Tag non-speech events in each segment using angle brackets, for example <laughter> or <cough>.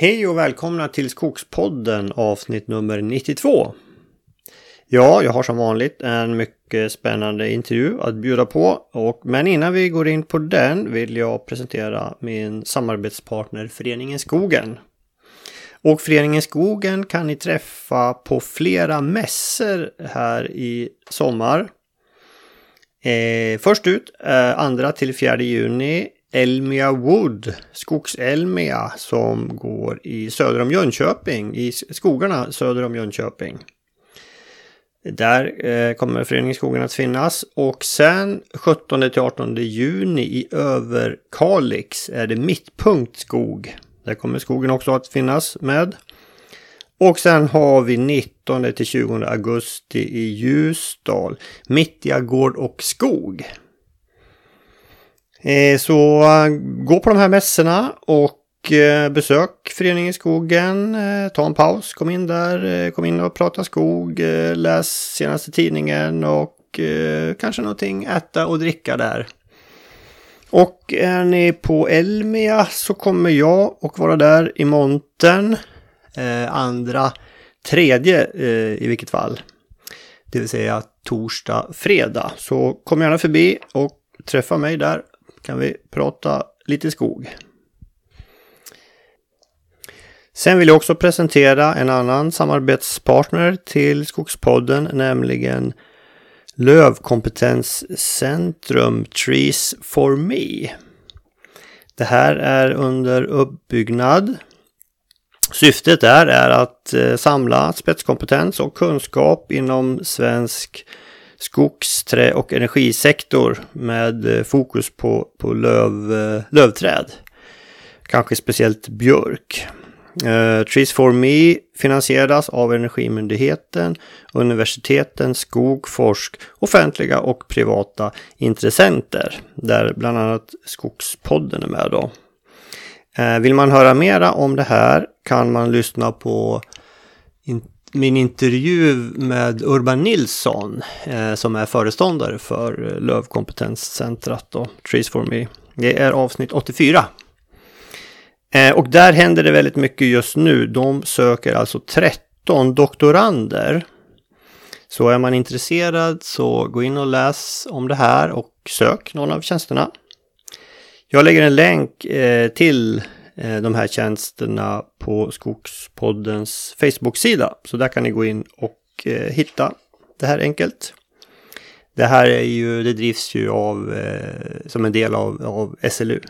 Hej och välkomna till Skogspodden avsnitt nummer 92. Ja, jag har som vanligt en mycket spännande intervju att bjuda på. Och, men innan vi går in på den vill jag presentera min samarbetspartner Föreningen Skogen. Och Föreningen Skogen kan ni träffa på flera mässor här i sommar. Eh, först ut, eh, andra till 4 juni, Elmia Wood, Skogselmia som går i söder om Jönköping, i skogarna söder om Jönköping. Där eh, kommer Föreningen Skogen att finnas och sen 17 till 18 juni i Överkalix är det Mittpunkt skog. Där kommer skogen också att finnas med. Och sen har vi 19 till 20 augusti i Ljusdal, Mittja gård och skog. Eh, så gå på de här mässorna och eh, besök Föreningen Skogen. Eh, ta en paus, kom in där, kom in och prata skog, läs senaste tidningen och kanske någonting äta och dricka där. Och är ni på Elmia så kommer jag och vara där i montern. andra, tredje i vilket fall. Det vill säga torsdag, fredag. Så kom gärna förbi och träffa mig där kan vi prata lite skog. Sen vill jag också presentera en annan samarbetspartner till Skogspodden, nämligen Lövkompetenscentrum Trees for Me. Det här är under uppbyggnad. Syftet där är att eh, samla spetskompetens och kunskap inom svensk skogs-, trä och energisektor med eh, fokus på, på löv, eh, lövträd. Kanske speciellt björk. Uh, Trees for Me finansieras av Energimyndigheten, universiteten, Skogforsk, offentliga och privata intressenter. Där bland annat Skogspodden är med då. Uh, vill man höra mera om det här kan man lyssna på min intervju med Urban Nilsson eh, som är föreståndare för eh, Lövkompetenscentrat och Trees for Me. Det är avsnitt 84. Eh, och där händer det väldigt mycket just nu. De söker alltså 13 doktorander. Så är man intresserad så gå in och läs om det här och sök någon av tjänsterna. Jag lägger en länk eh, till Eh, de här tjänsterna på Skogspoddens Facebook-sida. Så där kan ni gå in och eh, hitta det här enkelt. Det här är ju, det drivs ju av, eh, som en del av, av SLU.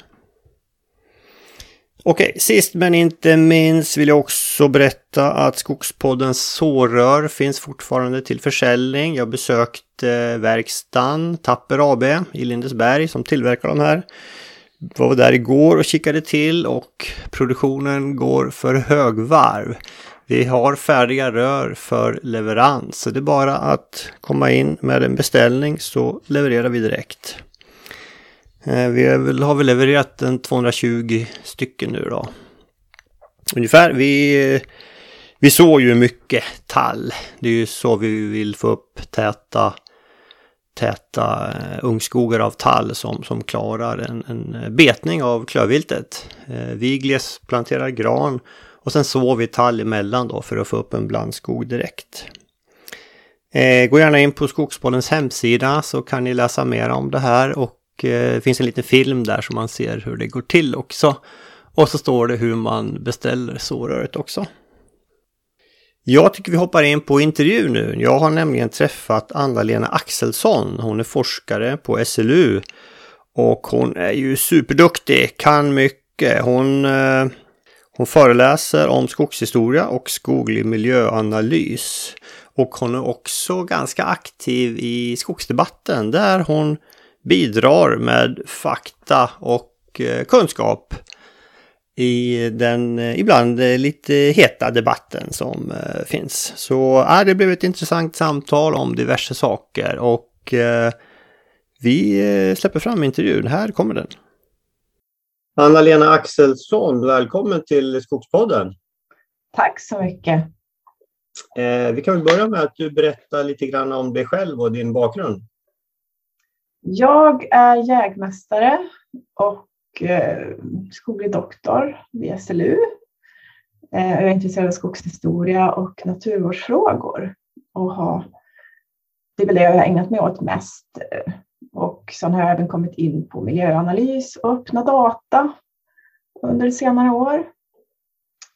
Okej, sist men inte minst vill jag också berätta att Skogspoddens sårrör finns fortfarande till försäljning. Jag besökte verkstaden Tapper AB i Lindesberg som tillverkar de här var där igår och kikade till och produktionen går för högvarv. Vi har färdiga rör för leverans. Så det är bara att komma in med en beställning så levererar vi direkt. Eh, vi har väl levererat en 220 stycken nu då. Ungefär. Vi, vi såg ju mycket tall. Det är ju så vi vill få upp täta täta eh, ungskogar av tall som, som klarar en, en betning av klövviltet. Eh, vi glesplanterar gran och sen sår vi tall emellan då för att få upp en blandskog direkt. Eh, gå gärna in på Skogsbollens hemsida så kan ni läsa mer om det här och det finns en liten film där så man ser hur det går till också. Och så står det hur man beställer såröret också. Jag tycker vi hoppar in på intervju nu. Jag har nämligen träffat Anna-Lena Axelsson. Hon är forskare på SLU. Och hon är ju superduktig, kan mycket. Hon, eh, hon föreläser om skogshistoria och skoglig miljöanalys. Och hon är också ganska aktiv i skogsdebatten där hon bidrar med fakta och eh, kunskap i den eh, ibland eh, lite heta debatten som eh, finns. Så äh, det blev ett intressant samtal om diverse saker och eh, vi släpper fram intervjun. Här kommer den. Anna-Lena Axelsson, välkommen till Skogspodden. Tack så mycket. Eh, vi kan väl börja med att du berättar lite grann om dig själv och din bakgrund. Jag är jägmästare och Eh, skoglig doktor vid SLU. Eh, jag är intresserad av skogshistoria och naturvårdsfrågor. Och har, det är väl det jag har ägnat mig åt mest. Eh, och sen har jag även kommit in på miljöanalys och öppna data under senare år.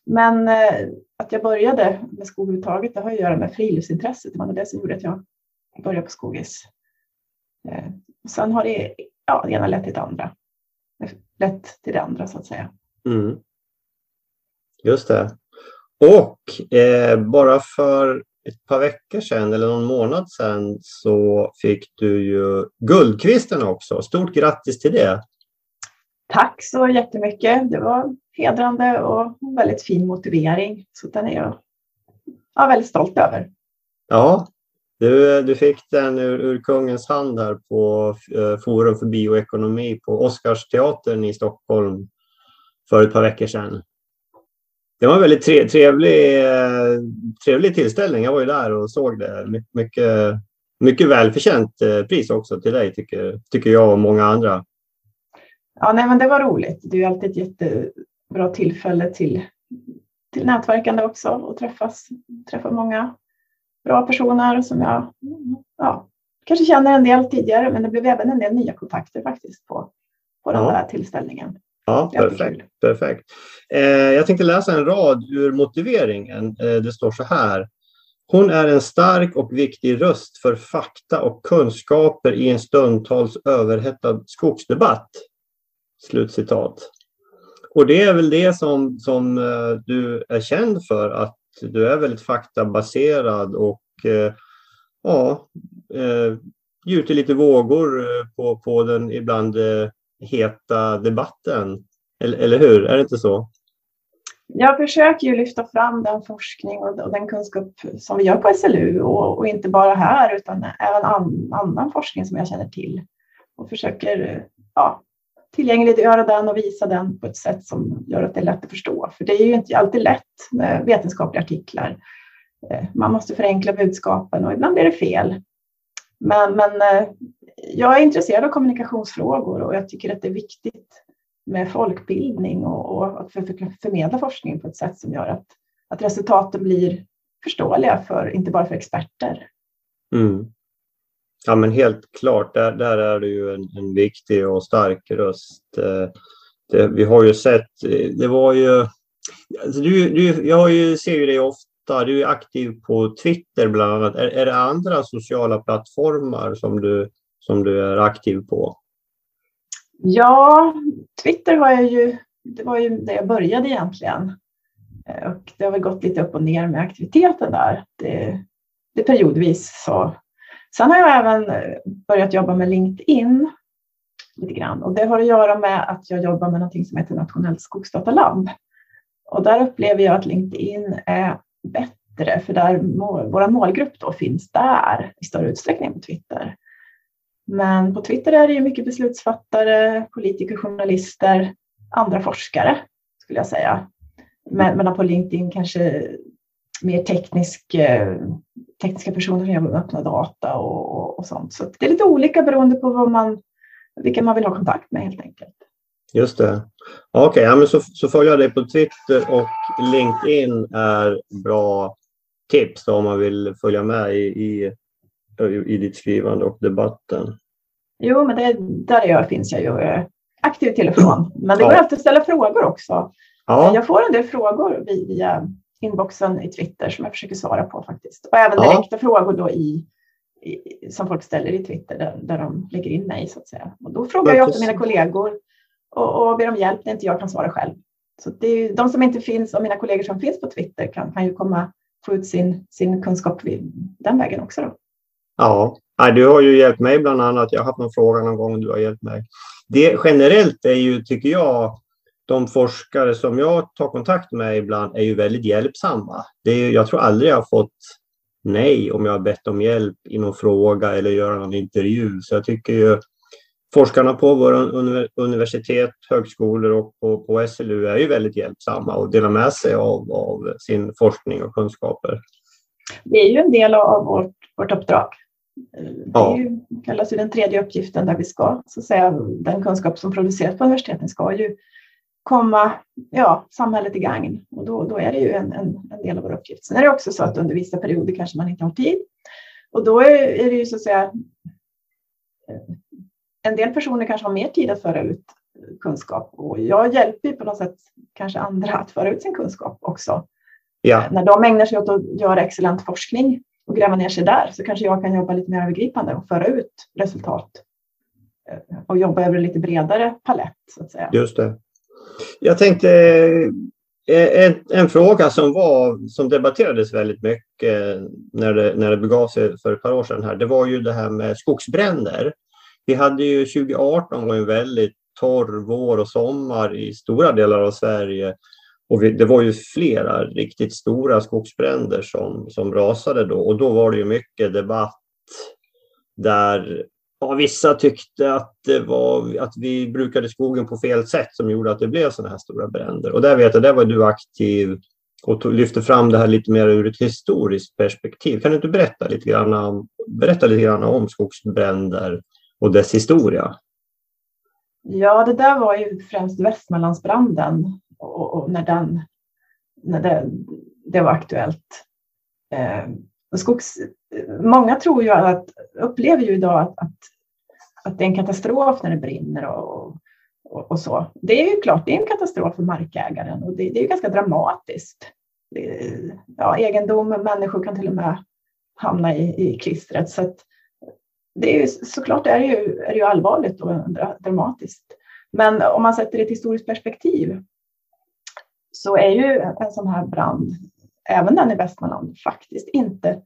Men att jag började med skog överhuvudtaget, det har att göra med friluftsintresset. Det var det som gjorde att jag började på Skogis. Sen har det, ja, det ena lett till det andra. Lett till det andra så att säga. Mm. Just det. Och eh, bara för ett par veckor sedan eller någon månad sedan så fick du ju Guldkvisten också. Stort grattis till det! Tack så jättemycket. Det var hedrande och väldigt fin motivering. Så den är jag ja, väldigt stolt över. Ja, du, du fick den ur, ur kungens hand här på eh, Forum för bioekonomi på Oscarsteatern i Stockholm för ett par veckor sedan. Det var en väldigt tre, trevlig, eh, trevlig tillställning. Jag var ju där och såg det. My, mycket, mycket välförtjänt eh, pris också till dig tycker, tycker jag och många andra. Ja, nej, men det var roligt. Det är alltid ett jättebra tillfälle till, till nätverkande också och träffas, träffa många bra personer som jag ja, kanske känner en del tidigare, men det blev även en del nya kontakter faktiskt på, på den där tillställningen. Ja, perfekt. perfekt. Eh, jag tänkte läsa en rad ur motiveringen. Eh, det står så här. Hon är en stark och viktig röst för fakta och kunskaper i en stundtals överhettad skogsdebatt. Slutcitat. Och det är väl det som, som eh, du är känd för, att du är väldigt faktabaserad och eh, ja, eh, gjuter lite vågor eh, på, på den ibland eh, heta debatten. Eller, eller hur? Är det inte så? Jag försöker ju lyfta fram den forskning och den kunskap som vi gör på SLU och, och inte bara här utan även an, annan forskning som jag känner till och försöker ja, tillgängliggöra den och visa den på ett sätt som gör att det är lätt att förstå. För det är ju inte alltid lätt med vetenskapliga artiklar. Eh, man måste förenkla budskapen och ibland blir det fel. Men, men eh, jag är intresserad av kommunikationsfrågor och jag tycker att det är viktigt med folkbildning och, och att förmedla forskning på ett sätt som gör att, att resultaten blir förståeliga för, inte bara för experter. Mm. Ja men helt klart, där, där är du ju en, en viktig och stark röst. Eh, det, vi har ju sett, eh, det var ju, alltså du, du, jag ju, ser ju dig ofta, du är aktiv på Twitter bland annat. Är, är det andra sociala plattformar som du, som du är aktiv på? Ja, Twitter var jag ju, det var ju där jag började egentligen. Eh, och det har väl gått lite upp och ner med aktiviteten där. Det, det periodvis så Sen har jag även eh, börjat jobba med LinkedIn lite grann och det har att göra med att jag jobbar med någonting som heter Nationellt skogsdatalabb. Och där upplever jag att LinkedIn är bättre för där vår målgrupp då finns där i större utsträckning än på Twitter. Men på Twitter är det ju mycket beslutsfattare, politiker, journalister, andra forskare skulle jag säga. Men på LinkedIn kanske mer teknisk, eh, tekniska personer som jobbar med öppna data och, och sånt. Så det är lite olika beroende på vad man, vilka man vill ha kontakt med helt enkelt. Just det. Okej, okay, ja, så, så följer jag dig på Twitter och LinkedIn är bra tips då, om man vill följa med i, i, i ditt skrivande och debatten. Jo, men det, där jag finns jag ju eh, aktiv till och från. Men det går ja. alltid att ställa frågor också. Ja. Jag får en del frågor via inboxen i Twitter som jag försöker svara på faktiskt. Och även direkta ja. frågor då i, i, som folk ställer i Twitter där, där de lägger in mig så att säga. Och då frågar jag ofta mina kollegor och, och ber om hjälp när inte jag kan svara själv. Så det är, de som inte finns och mina kollegor som finns på Twitter kan, kan ju komma få ut sin, sin kunskap den vägen också. Då. Ja, du har ju hjälpt mig bland annat. Jag har haft någon fråga någon gång och du har hjälpt mig. Det generellt är ju, tycker jag, de forskare som jag tar kontakt med ibland är ju väldigt hjälpsamma. Det är, jag tror aldrig jag har fått nej om jag har bett om hjälp i någon fråga eller göra någon intervju. Så jag tycker ju forskarna på våra universitet, högskolor och på, på SLU är ju väldigt hjälpsamma och delar med sig av, av sin forskning och kunskaper. Det är ju en del av vårt, vårt uppdrag. Det är ju, kallas ju den tredje uppgiften där vi ska, så att säga, den kunskap som produceras på universiteten ska ju komma ja, samhället i gagn. Och då, då är det ju en, en, en, del av vår uppgift. Sen är det också så att under vissa perioder kanske man inte har tid. Och då är, är det ju så att säga eh, en del personer kanske har mer tid att föra ut kunskap och jag hjälper på något sätt kanske andra att föra ut sin kunskap också. Ja. När de ägnar sig åt att göra excellent forskning och gräva ner sig där så kanske jag kan jobba lite mer övergripande och föra ut resultat eh, och jobba över en lite bredare palett så att säga. Just det. Jag tänkte eh, en, en, fråga som, var, som debatterades väldigt mycket när det, när det begav sig för ett par år sedan här, det var ju det här med skogsbränder. Vi hade ju 2018 var en väldigt torr vår och sommar i stora delar av Sverige. Och vi, det var ju flera riktigt stora skogsbränder som, som rasade då och då var det ju mycket debatt där ja, vissa tyckte att, det var, att vi brukade skogen på fel sätt som gjorde att det blev sådana här stora bränder. Och där vet jag, där var du aktiv och tog, lyfte fram det här lite mer ur ett historiskt perspektiv. Kan du inte berätta lite grann om, berätta lite grann om skogsbränder och dess historia? Ja, det där var ju främst Västmanlandsbranden och, och när, den, när det, det var aktuellt. Eh, skogs, många tror ju att, upplever ju idag att, att, att det är en katastrof när det brinner och, och, och, så. Det är ju klart, det är en katastrof för markägaren och det, det är ju ganska dramatiskt. Det, ja, egendom, människor kan till och med hamna i, i klistret. Så att, det är ju, såklart är det ju, är det ju allvarligt och dramatiskt. Men om man sätter det i ett historiskt perspektiv så är ju en sån här brand, även den i Västmanland, faktiskt inte...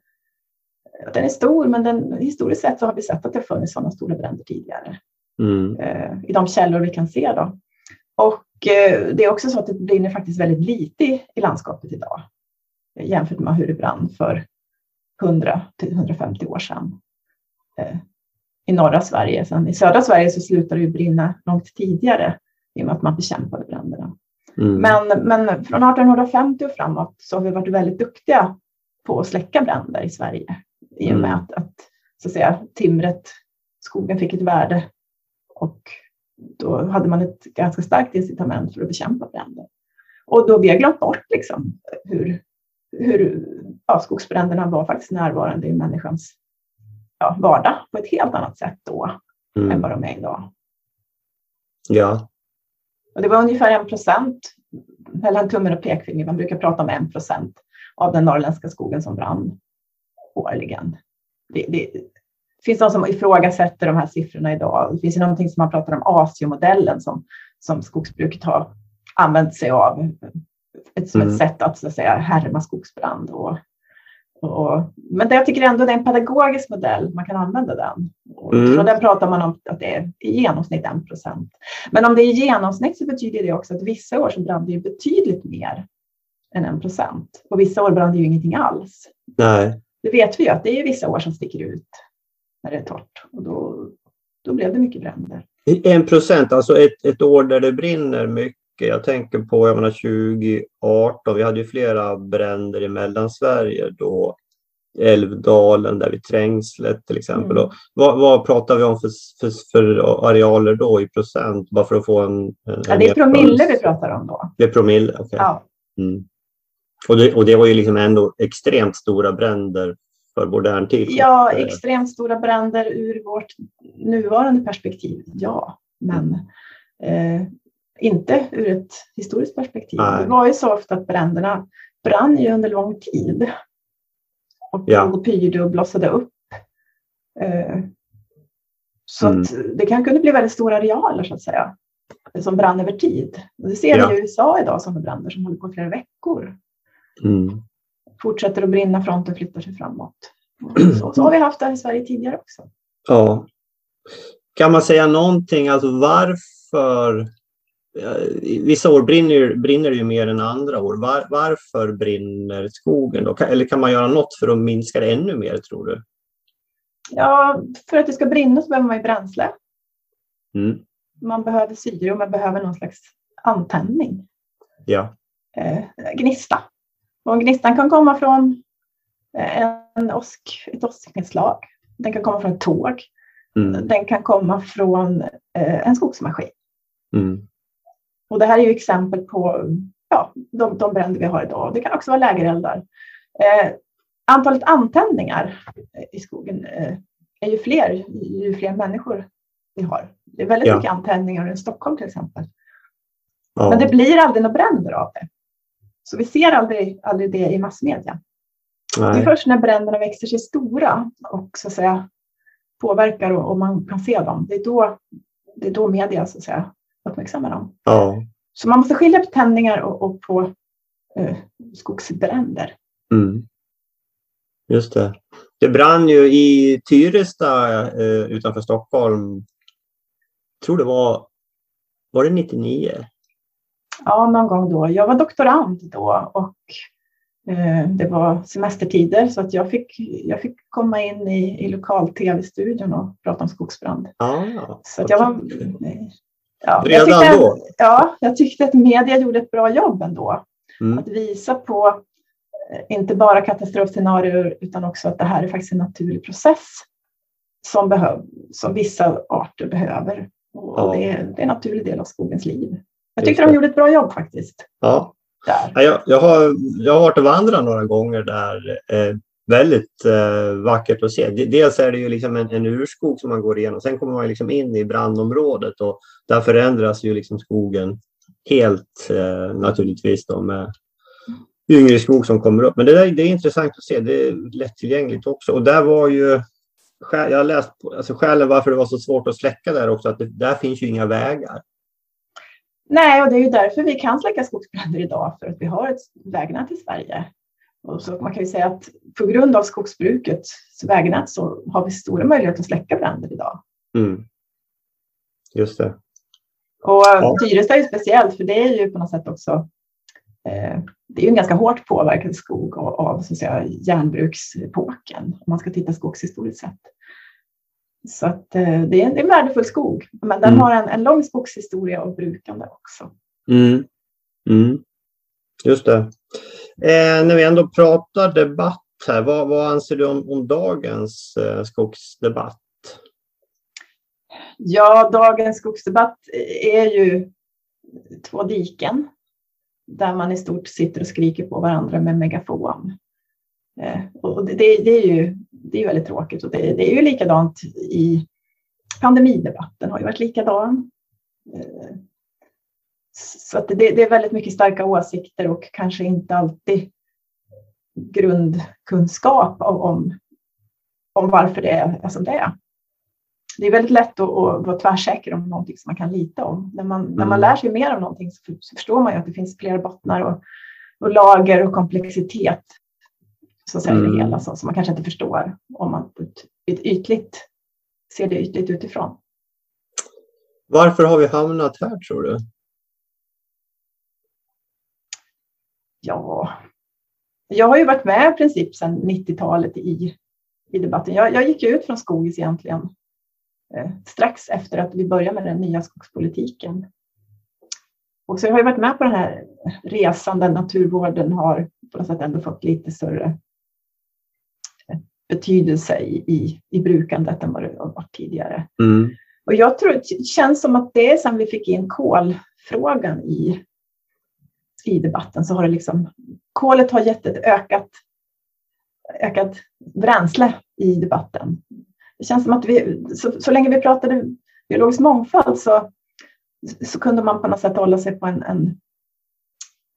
Den är stor, men den, historiskt sett så har vi sett att det funnits sådana stora bränder tidigare. Mm. Eh, I de källor vi kan se. Då. Och eh, det är också så att det brinner faktiskt väldigt lite i landskapet idag jämfört med hur det brann för 100 till 150 år sedan. Eh, i norra Sverige. Sen I södra Sverige så slutade det brinna långt tidigare i och med att man bekämpade bränderna. Mm. Men, men från 1850 och framåt så har vi varit väldigt duktiga på att släcka bränder i Sverige i och med mm. att, att, så att säga, timret, skogen fick ett värde och då hade man ett ganska starkt incitament för att bekämpa bränder. Och då vi har glömt bort liksom hur, hur ja, skogsbränderna var faktiskt närvarande i människans ja, vardag på ett helt annat sätt då mm. än vad de är idag. Ja. Och det var ungefär en procent, mellan tummen och pekfinger, man brukar prata om en procent av den norrländska skogen som brann årligen. Det, det, det finns de som ifrågasätter de här siffrorna idag. Det finns ju någonting som man pratar om ASIO-modellen som, som skogsbruket har använt sig av ett, som mm. ett sätt att, så att säga, härma skogsbrand. Och och, men det, jag tycker ändå det är en pedagogisk modell, man kan använda den. Och, mm. där pratar man om att det är i genomsnitt en procent. Men om det är i genomsnitt så betyder det också att vissa år så brann det ju betydligt mer än en procent. Och vissa år brann det ju ingenting alls. Nej. Det vet vi ju att det är vissa år som sticker ut när det är torrt. Och då, då blev det mycket bränder. En procent, alltså ett, ett år där det brinner mycket jag tänker på jag menar, 2018, vi hade ju flera bränder i Mellansverige då. Älvdalen, där vid Trängslet till exempel. Mm. vad, vad, pratar vi om för, för, för, arealer då i procent? Bara för att få en... en ja, det är promille vi pratar om då. Det är promille, okej. Okay. Ja. Mm. Och, det, och det var ju liksom ändå extremt stora bränder för modern tid. Ja, extremt stora bränder ur vårt nuvarande perspektiv, ja. Men eh, inte ur ett historiskt perspektiv. Nej. Det var ju så ofta att bränderna brann ju under lång tid. Och ja. pyrde och blossade upp. Eh, så mm. det kan kunna bli väldigt stora arealer så att säga. Som brann över tid. Och det ser ja. vi i USA idag som bränder som håller på flera veckor. Mm. Fortsätter att brinna, fronten flyttar sig framåt. Så, <clears throat> så har vi haft det i Sverige tidigare också. Ja. Kan man säga någonting, alltså varför vissa år brinner, brinner det ju mer än andra år. Var, varför brinner skogen då? Eller kan man göra något för att minska det ännu mer tror du? Ja, för att det ska brinna så behöver man ju bränsle. Mm. Man behöver syre och man behöver någon slags antändning. Ja. Eh, gnista. Och gnistan kan komma från en åsk, ett åsknedslag. Den kan komma från ett tåg. Mm. Den kan komma från eh, en skogsmaskin. Mm. Och det här är ju exempel på ja, de, de bränder vi har idag. Det kan också vara lägereldar. Eh, antalet antändningar i skogen eh, är ju fler ju fler människor vi har. Det är väldigt ja. mycket antändningar i Stockholm till exempel. Ja. Men det blir aldrig några bränder av det. Så vi ser aldrig, aldrig det i massmedia. Nej. Det är först när bränderna växer sig stora och så att säga, påverkar och, och man kan se dem. Det är då, det är då media så att säga, uppmärksammar dem. Ja. Så man måste skilja på tändningar och, och på eh, skogsbränder. Mm. Just det. Det brann ju i Tyresta eh, utanför Stockholm. Jag tror det var, var det 99? Ja, någon gång då. Jag var doktorand då och eh, det var semestertider så att jag fick, jag fick komma in i, i lokal-tv-studion och prata om skogsbrand. Ah, så att jag var, ja, Redan jag tyckte, då? Ja, jag tyckte att media gjorde ett bra jobb ändå. Mm. Att visa på eh, inte bara katastrofscenarier utan också att det här är faktiskt en naturlig process som, behöv, som vissa arter behöver. Och ja. det, är, det är en naturlig del av skogens liv. Jag tyckte de gjorde ett bra jobb faktiskt. Ja. Där. Jag, jag, har, jag har varit och vandrat några gånger där. Eh, väldigt eh, vackert att se. Dels är det ju liksom en, en urskog som man går igenom. Sen kommer man liksom in i brandområdet och där förändras ju liksom skogen helt eh, naturligtvis då med yngre skog som kommer upp. Men det, där, det är intressant att se. Det är lättillgängligt också. Och där var ju jag har läst alltså skälen varför det var så svårt att släcka där också, att det, där finns ju inga vägar. Nej, och det är ju därför vi kan släcka skogsbränder idag, för att vi har ett vägnät i Sverige. Och så man kan ju säga att på grund av skogsbrukets vägnät så har vi stora möjligheter att släcka bränder idag. Mm. Just det. Och ja. Tyresta är ju speciellt, för det är ju på något sätt också eh, det är ju en ganska hårt påverkad skog av, av så att säga, järnbruksepoken, om man ska titta skogshistoriskt sett. Så att, eh, det, är, det är en värdefull skog, men den mm. har en, en lång skogshistoria av brukande också. Mm. Mm. Just det. Eh, när vi ändå pratar debatt här, vad, vad anser du om, om dagens eh, skogsdebatt? Ja, dagens skogsdebatt är ju två diken där man i stort sitter och skriker på varandra med megafon. Eh, och det, det, är ju det är väldigt tråkigt och det, det, är ju likadant i pandemidebatten har ju varit likadan. Eh, så att det, det, är väldigt mycket starka åsikter och kanske inte alltid grundkunskap om, om varför det är som det är. Det är väldigt lätt att, att vara tvärsäker om någonting som man kan lita om. När man, mm. när man mm. lär sig mer om någonting så, så förstår man ju att det finns flera bottnar och, och lager och komplexitet så säger mm. det hela så, som man kanske inte förstår om man ytligt, ser det ytligt utifrån. Varför har vi hamnat här tror du? Ja, jag har ju varit med i princip sedan 90-talet i, i debatten. Jag, jag gick ut från Skogis egentligen eh, strax efter att vi började med den nya skogspolitiken. Och så jag har jag varit med på den här resan där naturvården har på något sätt ändå fått lite större betydelse i, i, i brukandet än vad det har varit tidigare. Mm. Och jag tror det känns som att det är sen vi fick in kolfrågan i, i debatten så har det liksom kolet har gett ett ökat, ökat bränsle i debatten. Det känns som att vi, så, så länge vi pratade biologisk mångfald så, så kunde man på något sätt hålla sig på en, en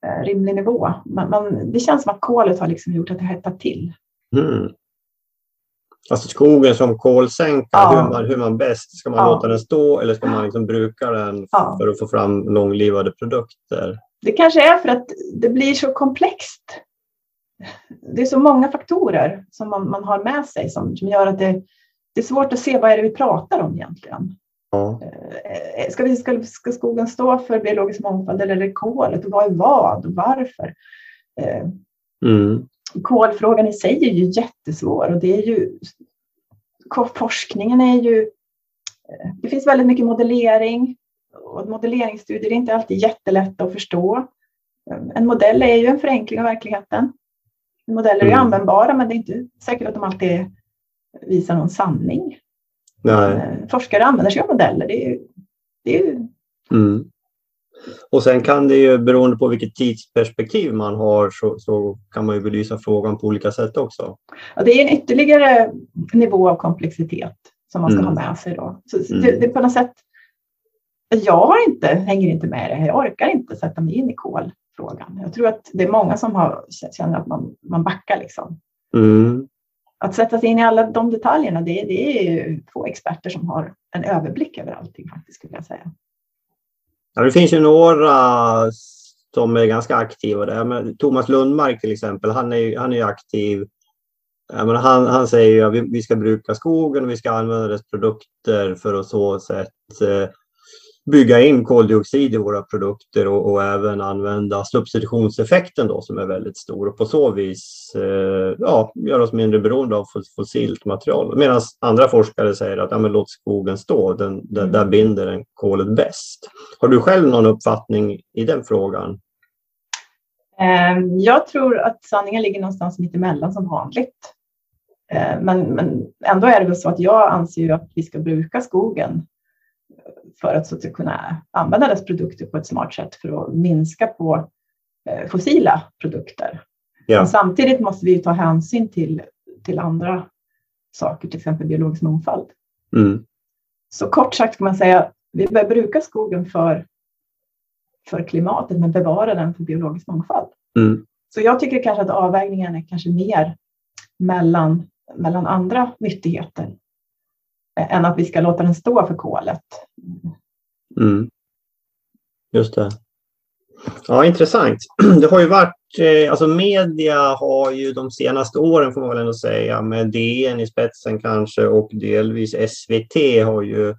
eh, rimlig nivå. Men, men, det känns som att kolet har liksom gjort att det hettat till. Mm. Alltså skogen som kolsänka, ja. hur, man, hur man bäst, ska man ja. låta den stå eller ska man liksom bruka den ja. för att få fram långlivade produkter? Det kanske är för att det blir så komplext. Det är så många faktorer som man, man har med sig som, som gör att det, det är svårt att se vad är det vi pratar om egentligen. Ja. Eh, ska, vi, ska, ska skogen stå för biologisk mångfald eller är det kolet och vad är vad och varför? Eh, mm kolfrågan i sig är ju jättesvår och det är ju forskningen är ju eh, det finns väldigt mycket modellering och modelleringsstudier är inte alltid jättelätta att förstå. En modell är ju en förenkling av verkligheten. Modeller är mm. användbara men det är inte säkert att de alltid visar någon sanning. Nej. Eh, forskare använder sig av modeller. Det är ju, det är ju mm. Och sen kan det ju, beroende på vilket tidsperspektiv man har, så, så kan man ju belysa frågan på olika sätt också. Ja, det är en ytterligare nivå av komplexitet som man ska mm. ha med sig då. Så mm. det, det, på något sätt, jag har inte, hänger inte med det, jag orkar inte sätta mig in i kolfrågan. Jag tror att det är många som har, känner att man, man backar liksom. Mm. Att sätta sig in i alla de detaljerna, det, det är få experter som har en överblick över allting faktiskt, skulle jag säga. Ja, det finns ju några som är ganska aktiva där. Men Thomas Lundmark till exempel, han är, han är aktiv. Men han, han säger ju att vi, vi ska bruka skogen och vi ska använda dess produkter för att så sätt eh, bygga in koldioxid i våra produkter och, och, även använda substitutionseffekten då som är väldigt stor och på så vis eh, ja, göra oss mindre beroende av fossilt material. Medan andra forskare säger att ja, men låt skogen stå, den, mm. där binder den kolet bäst. Har du själv någon uppfattning i den frågan? Ehm, jag tror att sanningen ligger någonstans mitt emellan som vanligt. Ehm, men, men ändå är det väl så att jag anser att vi ska bruka skogen för att, så att kunna använda dess produkter på ett smart sätt för att minska på eh, fossila produkter. Ja. Men samtidigt måste vi ta hänsyn till, till andra saker, till exempel biologisk mångfald. Mm. Så kort sagt kan man säga vi bör bruka skogen för, för klimatet men bevara den för biologisk mångfald. Mm. Så jag tycker kanske att avvägningen är kanske mer mellan, mellan andra nyttigheter än att vi ska låta den stå för kolet. Mm. Just det. Ja, intressant. <clears throat> Det har ju varit, eh, alltså media har ju de senaste åren får man väl ändå säga med DN i spetsen kanske och delvis SVT har ju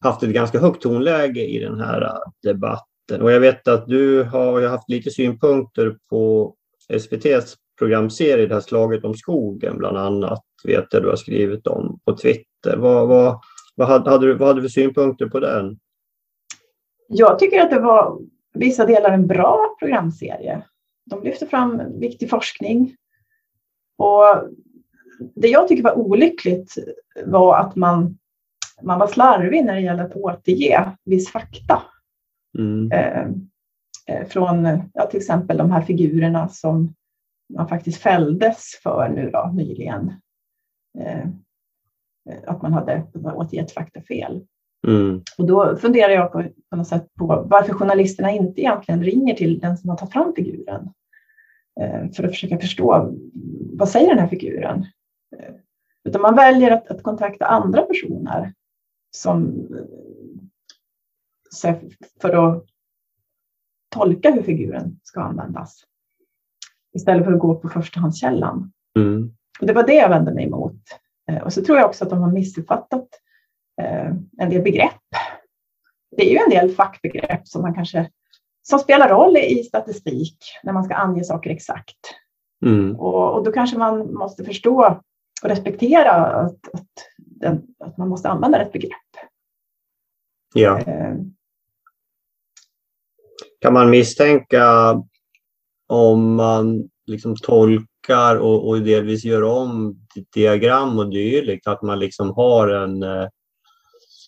haft ett ganska högt tonläge i den här debatten. Och jag vet att du har haft lite synpunkter på SVTs programserie, det här slaget om skogen bland annat, vet jag du har skrivit om på Twitter. Vad, vad, vad, hade, du, vad hade du för synpunkter på den? Jag tycker att det var vissa delar en bra programserie. De lyfte fram viktig forskning. Och det jag tycker var olyckligt var att man, man var slarvig när det gäller att återge viss fakta. Mm. Eh, eh från ja, till exempel de här figurerna som man faktiskt fälldes för nu då, nyligen. Eh, att man hade återgett faktafel. Mm. Och då funderar jag på, på något sätt på varför journalisterna inte egentligen ringer till den som har tagit fram figuren eh, för att försöka förstå vad säger den här figuren? Eh, utan man väljer att, att kontakta andra personer som för att tolka hur figuren ska användas istället för att gå på förstahandskällan. Mm. Och det var det jag vände mig emot. Eh, och så tror jag också att de har missuppfattat eh, en del begrepp. Det är ju en del fackbegrepp som man kanske som spelar roll i statistik när man ska ange saker exakt. Mm. Och, och, då kanske man måste förstå och respektera att, att, den, att man måste använda rätt begrepp. Ja. Eh. Kan man misstänka om man liksom tolkar och, och delvis gör om diagram och dylikt, att man liksom har en eh,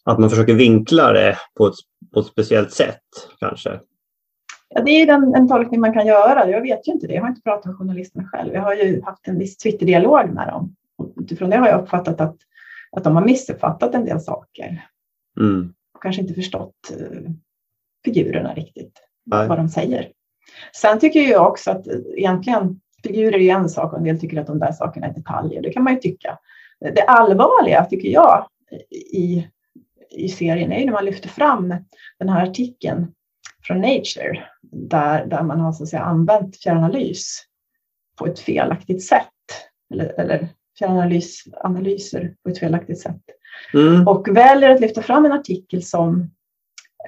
att man försöker vinkla det på ett, på ett speciellt sätt kanske? Ja, det är en, en tolkning man kan göra. Jag vet ju inte det. Jag har inte pratat med journalisterna själv. Jag har ju haft en viss Twitter-dialog med dem. Utifrån det har jag uppfattat att, att de har missuppfattat en del saker. Mm. Och kanske inte förstått uh, figurerna riktigt, Nej. vad de säger. Sen tycker jag också att egentligen figurer är en sak och en del tycker att de där sakerna är detaljer. Det kan man ju tycka. Det allvarliga tycker jag i, i serien är när man lyfter fram den här artikeln från Nature där, där man har så att säga, använt fjärranalys på ett felaktigt sätt. Eller, eller fjärranalysanalyser på ett felaktigt sätt. Mm. Och väljer att lyfta fram en artikel som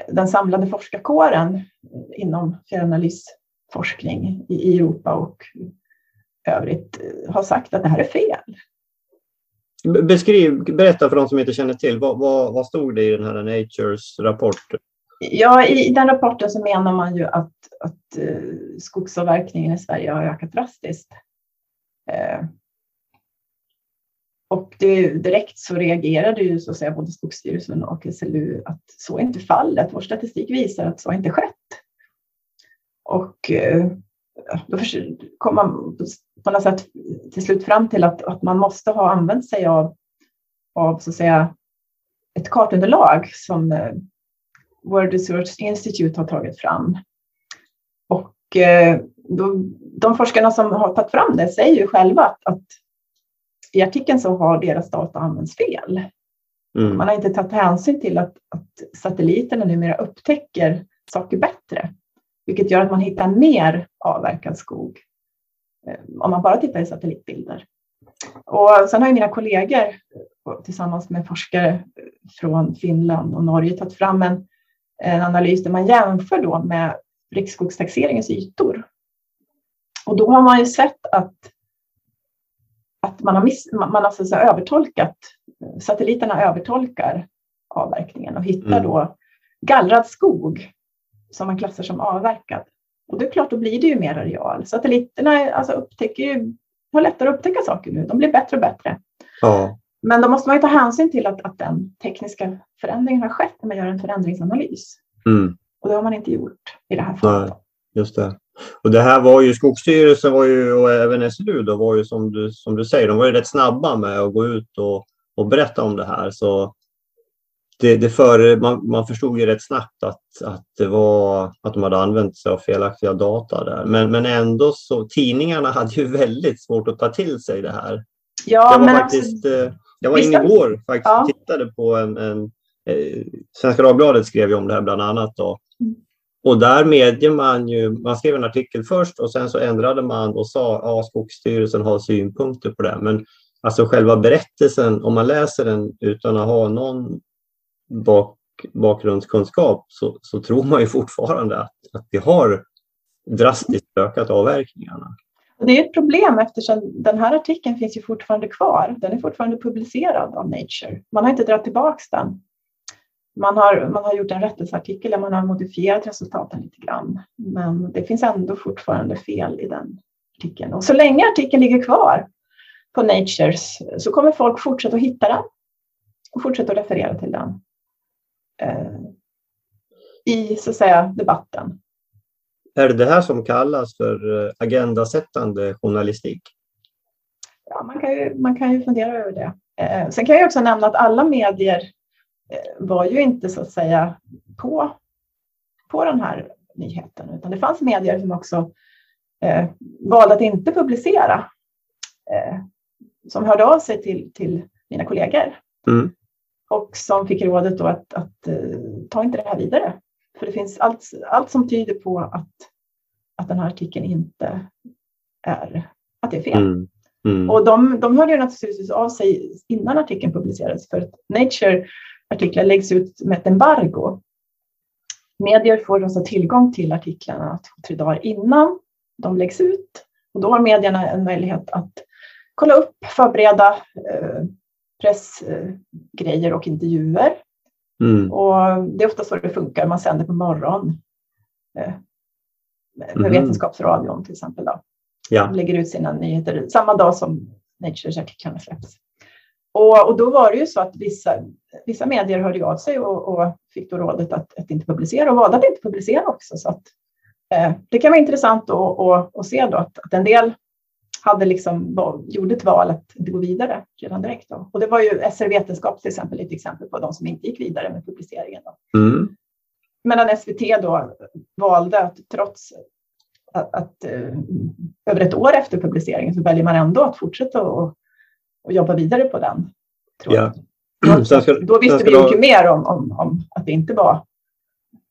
den samlade forskarkåren inom fjärranalysforskning i Europa och övrigt har sagt att det här är fel. Beskriv, berätta för de som inte känner till, vad, vad, vad stod det i den här Natures rapport? Ja, i den rapporten så menar man ju att, att uh, skogsavverkningen i Sverige har ökat drastiskt. Uh, Och det, direkt så reagerade ju så att säga både Skogsstyrelsen och SLU att så är inte fallet. Vår statistik visar att så inte skett. Och eh, då kom man på något sätt till slut fram till att, att man måste ha använt sig av, av så att säga, ett kartunderlag som eh, World Research Institute har tagit fram. Och eh, då, de forskarna som har tagit fram det säger ju själva att, att i artikeln så har deras data använts fel. Mm. Man har inte tagit hänsyn till att, att satelliterna numera upptäcker saker bättre, vilket gör att man hittar mer avverkad skog eh, om man bara tittar i satellitbilder. Och sen har mina kollegor tillsammans med forskare från Finland och Norge tagit fram en, en analys där man jämför då med riksskogstaxeringens ytor. Och då har man ju sett att att man har, miss, man har alltså övertolkat, satelliterna övertolkar avverkningen och hittar mm. då gallrad skog som man klassar som avverkad. Och det är klart, då blir det ju mer areal. Satelliterna alltså upptäcker ju, har lättare att upptäcka saker nu. De blir bättre och bättre. Ja. Men då måste man ju ta hänsyn till att, att den tekniska förändringen har skett när man gör en förändringsanalys. Mm. Och det har man inte gjort i det här fallet. Nej, just det. Och det här var ju, Skogsstyrelsen var ju, och även SLU då, var ju som du, som du säger, de var ju rätt snabba med att gå ut och, och berätta om det här. Så det, det för, man, man förstod ju rätt snabbt att, att, det var, att de hade använt sig av felaktiga data där. Men, men ändå så, tidningarna hade ju väldigt svårt att ta till sig det här. Ja, jag var men faktiskt, alltså, jag var inne igår faktiskt ja. och tittade på en, en eh, Svenska Dagbladet skrev ju om det här bland annat. Då. Mm. Och där medger man ju, man skrev en artikel först och sen så ändrade man och sa att ja, Skogsstyrelsen har synpunkter på det. Men alltså själva berättelsen, om man läser den utan att ha någon bak, bakgrundskunskap så, så tror man ju fortfarande att, att vi har drastiskt ökat avverkningarna. Det är ett problem eftersom den här artikeln finns ju fortfarande kvar. Den är fortfarande publicerad av Nature. Man har inte dragit tillbaka den. Man har, man har gjort en rättelseartikel där man har modifierat resultaten lite grann. Men det finns ändå fortfarande fel i den artikeln. Och så länge artikeln ligger kvar på Natures så kommer folk fortsätta att hitta den och fortsätta att referera till den i så att säga debatten. Är det det här som kallas för eh, agendasättande journalistik? Ja, man kan ju, man kan ju fundera över det. Eh, sen kan jag också nämna att alla medier Eh, var ju inte så att säga på, på den här nyheten, utan det fanns medier som också eh, valde att inte publicera, eh, som hörde av sig till, till mina kollegor mm. Och som fick rådet då att, att eh, ta inte det här vidare. För det finns allt, allt som tyder på att, att den här artikeln inte är, att det är fel. Mm. Mm. Och de, de hörde ju naturligtvis av sig innan artikeln publicerades för att Nature artiklar läggs ut med ett embargo. Medier får alltså tillgång till artiklarna två, tre dagar innan de läggs ut och då har medierna en möjlighet att kolla upp, förbereda eh, pressgrejer och intervjuer. Mm. Och det är ofta så det funkar. Man sänder på morgonen eh, med mm. Vetenskapsradion till exempel. Då. Ja. De lägger ut sina nyheter samma dag som Natures artiklarna släpps. Och, och då var det ju så att vissa, vissa medier hörde av sig och, och fick då rådet att, att, inte publicera och valde att inte publicera också. Så att, eh, det kan vara intressant att, att, att se då att, att en del hade liksom, gjorde ett val att gå vidare redan direkt. Då. Och det var ju SR Vetenskap till exempel ett exempel på de som inte gick vidare med publiceringen. Då. Mm. Medan SVT då valde att trots att, att, uh, över ett år efter publiceringen så väljer man ändå att fortsätta och, och jobba vidare på den. Tror ja. Då, ska, då visste vi mycket då... mer om, om, om, att det inte var,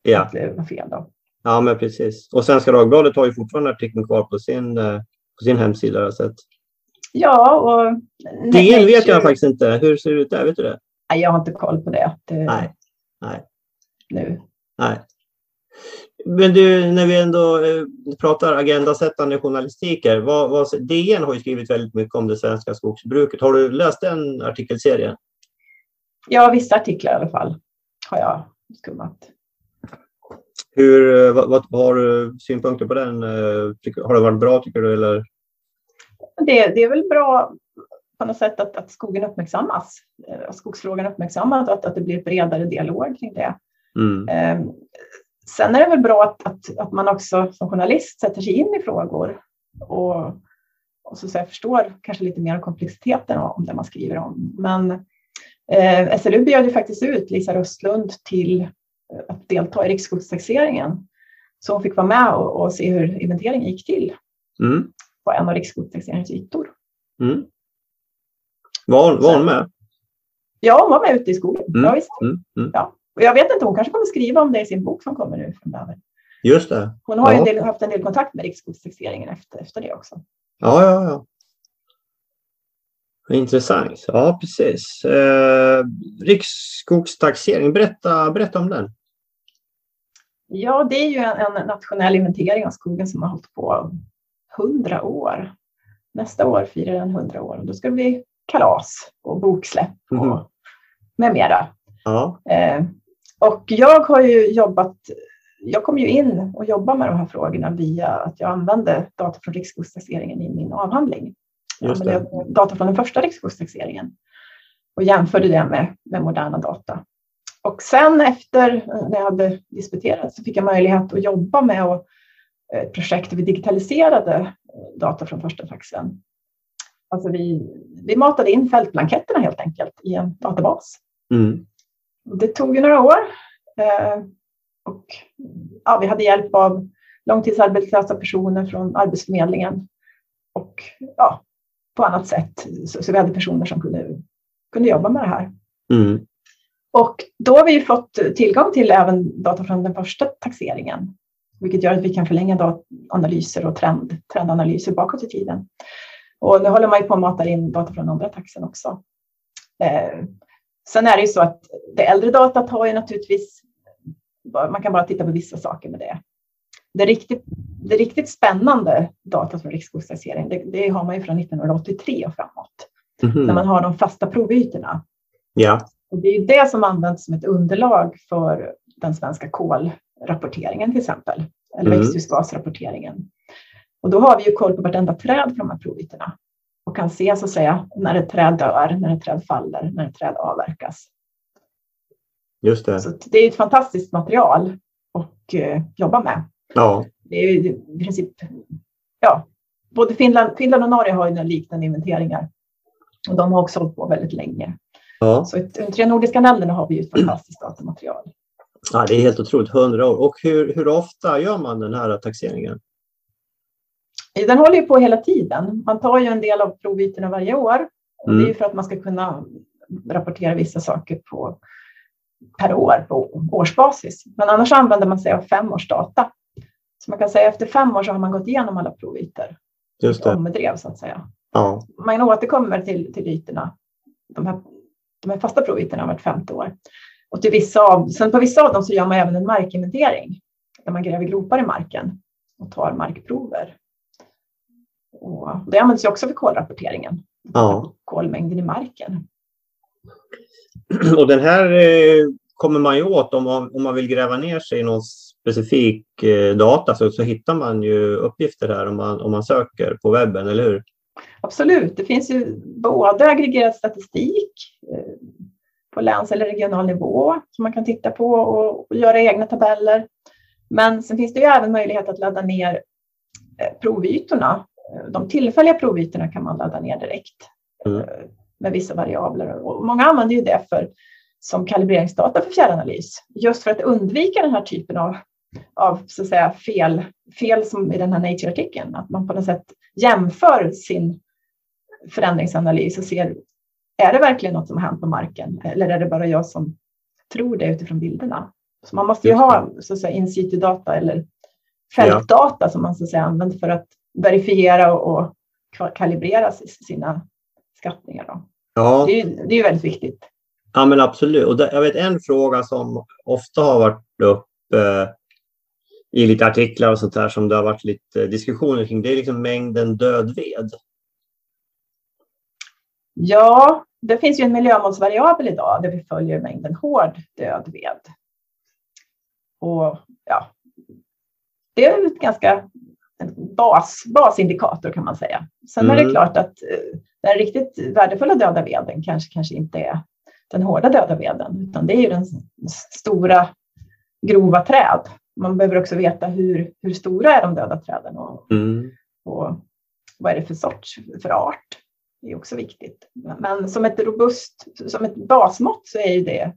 ja. att det var fel. Då. Ja, men precis. Och Svenska Dagbladet har ju fortfarande artikeln kvar på sin, eh, på sin hemsida. Jag sett. Ja, och... DN vet jag faktiskt inte. Hur ser det ut där? Vet du det? Nej, jag har inte koll på det. det... Nej. Nej. Nu. Nej. Men du, när vi ändå eh, pratar agendasättande journalistiker. Vad, vad, DN har ju skrivit väldigt mycket om det svenska skogsbruket. Har du läst den artikelserien? Ja, vissa artiklar i alla fall har jag skummat. Hur, eh, vad, vad, har du synpunkter på den? Eh, har det varit bra tycker du? Eller? Det, det är väl bra på något sätt att, att skogen uppmärksammas, att skogsfrågan uppmärksammas och att, att det blir bredare dialog kring det. Mm. Eh, sen är det väl bra att, att, att man också som journalist sätter sig in i frågor och, och så, så förstår kanske lite mer om komplexiteten om det man skriver om. Men eh, SLU bjöd ju faktiskt ut Lisa Röstlund till att delta i riksskogstaxeringen. Så hon fick vara med och, och se hur inventeringen gick till mm. på en av riksskogstaxeringens ytor. Mm. Var, var hon med? Ja, hon var med ute i skogen. Mm. Ja, visst. Mm. Mm. Ja. Och jag vet inte, hon kanske kommer skriva om det i sin bok som kommer nu framöver. Just det. Hon har ja. en del, haft en del kontakt med riksskogstaxeringen efter, efter det också. Ja, ja, ja. Intressant. Ja, precis. Eh, riksskogstaxering, berätta, berätta om den. Ja, det är ju en, en nationell inventering av skogen som har hållit på hundra år. Nästa år firar den hundra år och då ska det bli kalas och boksläpp och mm. med mera. Ja. Eh, och jag har ju jobbat, jag kom ju in och jobbade med de här frågorna via att jag använde data från riksskogstaxeringen i min avhandling. Jag använde data från den första riksskogstaxeringen och jämförde det med, med moderna data. Och sen efter när jag hade disputerat så fick jag möjlighet att jobba med ett eh, projekt där vi digitaliserade data från första taxen. Alltså vi, vi matade in fältblanketterna helt enkelt i en databas. Mm. Det tog ju några år. Eh, och ja, vi hade hjälp av långtidsarbetslösa personer från Arbetsförmedlingen och ja, på annat sätt. Så, så vi hade personer som kunde, kunde jobba med det här. Mm. Och då har vi fått tillgång till även data från den första taxeringen, vilket gör att vi kan förlänga analyser och trend, trendanalyser bakåt i tiden. Och nu håller man ju på att mata in data från andra taxen också. Eh, sen är det ju så att det äldre datat har ju naturligtvis, man kan bara titta på vissa saker med det. Det riktigt, det riktigt spännande datat från riksskogstaxering, det, det, har man ju från 1983 och framåt. Mm -hmm. När man har de fasta provytorna. Ja. Och det är det som används som ett underlag för den svenska kolrapporteringen till exempel, eller mm. växthusgasrapporteringen. Och då har vi ju koll på vartenda träd på de här provytorna och kan se så att säga när ett träd dör, när ett träd faller, när ett träd avverkas. Just det. Så det är ett fantastiskt material att eh, jobba med. Ja. Det är i princip, ja, både Finland, Finland och Norge har ju liknande inventeringar och de har också hållit på väldigt länge. Ja. Så i de tre nordiska länderna har vi ju ett fantastiskt datamaterial. Ja, det är helt otroligt, hundra år. Och hur, hur ofta gör man den här taxeringen? Den håller ju på hela tiden. Man tar ju en del av provytorna varje år. Och mm. Det är för att man ska kunna rapportera vissa saker på, per år på årsbasis. Men annars använder man sig av fem års data. Så man kan säga efter fem år så har man gått igenom alla provytor. Just det. Omdrev så att säga. Ja. Man återkommer till, till ytorna, de här, de här fasta provytorna vart femte år. Och till vissa av, sen på vissa av dem så gör man även en markinventering där man gräver gropar i marken och tar markprover. Och det används ju också för kolrapporteringen. Ja. Kolmängden i marken. Och den här eh, kommer man ju åt om man, om man vill gräva ner sig i någon specifik eh, data så, så hittar man ju uppgifter här om man, om man söker på webben, eller hur? Absolut, det finns ju både aggregerad statistik eh, på läns eller regional nivå som man kan titta på och, och göra egna tabeller. Men sen finns det ju även möjlighet att ladda ner provytorna de tillfälliga provytorna kan man ladda ner direkt mm. Eh, med vissa variabler. Och många använder ju det för, som kalibreringsdata för fjärranalys, just för att undvika den här typen av, av så att säga, fel, fel som i den här Nature-artikeln, att man på något sätt jämför sin förändringsanalys och ser, är det verkligen något som har hänt på marken eller är det bara jag som tror det utifrån bilderna? Så man måste ju ha så att säga, in situ-data eller fältdata ja. som man så att säga, använder för att verifiera och, och kalibrera sina skattningar. Då. Ja. Det, är, det är väldigt viktigt. Ja men absolut. Och jag vet en fråga som ofta har varit uppe eh, i lite artiklar och sånt där som det har varit lite diskussioner kring. Det är liksom mängden död ved. Ja, det finns ju en miljömålsvariabel idag där vi följer mängden hård död ved. Och ja, det är ett ganska en bas, basindikator kan man säga. Sen mm. är det mm. klart att eh, den riktigt värdefulla döda veden kanske, kanske inte är den hårda döda veden, utan det är ju den stora grova träd. Man behöver också veta hur, hur stora är de döda träden och, mm. och vad är det för sorts, för art. Det är också viktigt. Men som ett robust, som ett basmått så är ju det,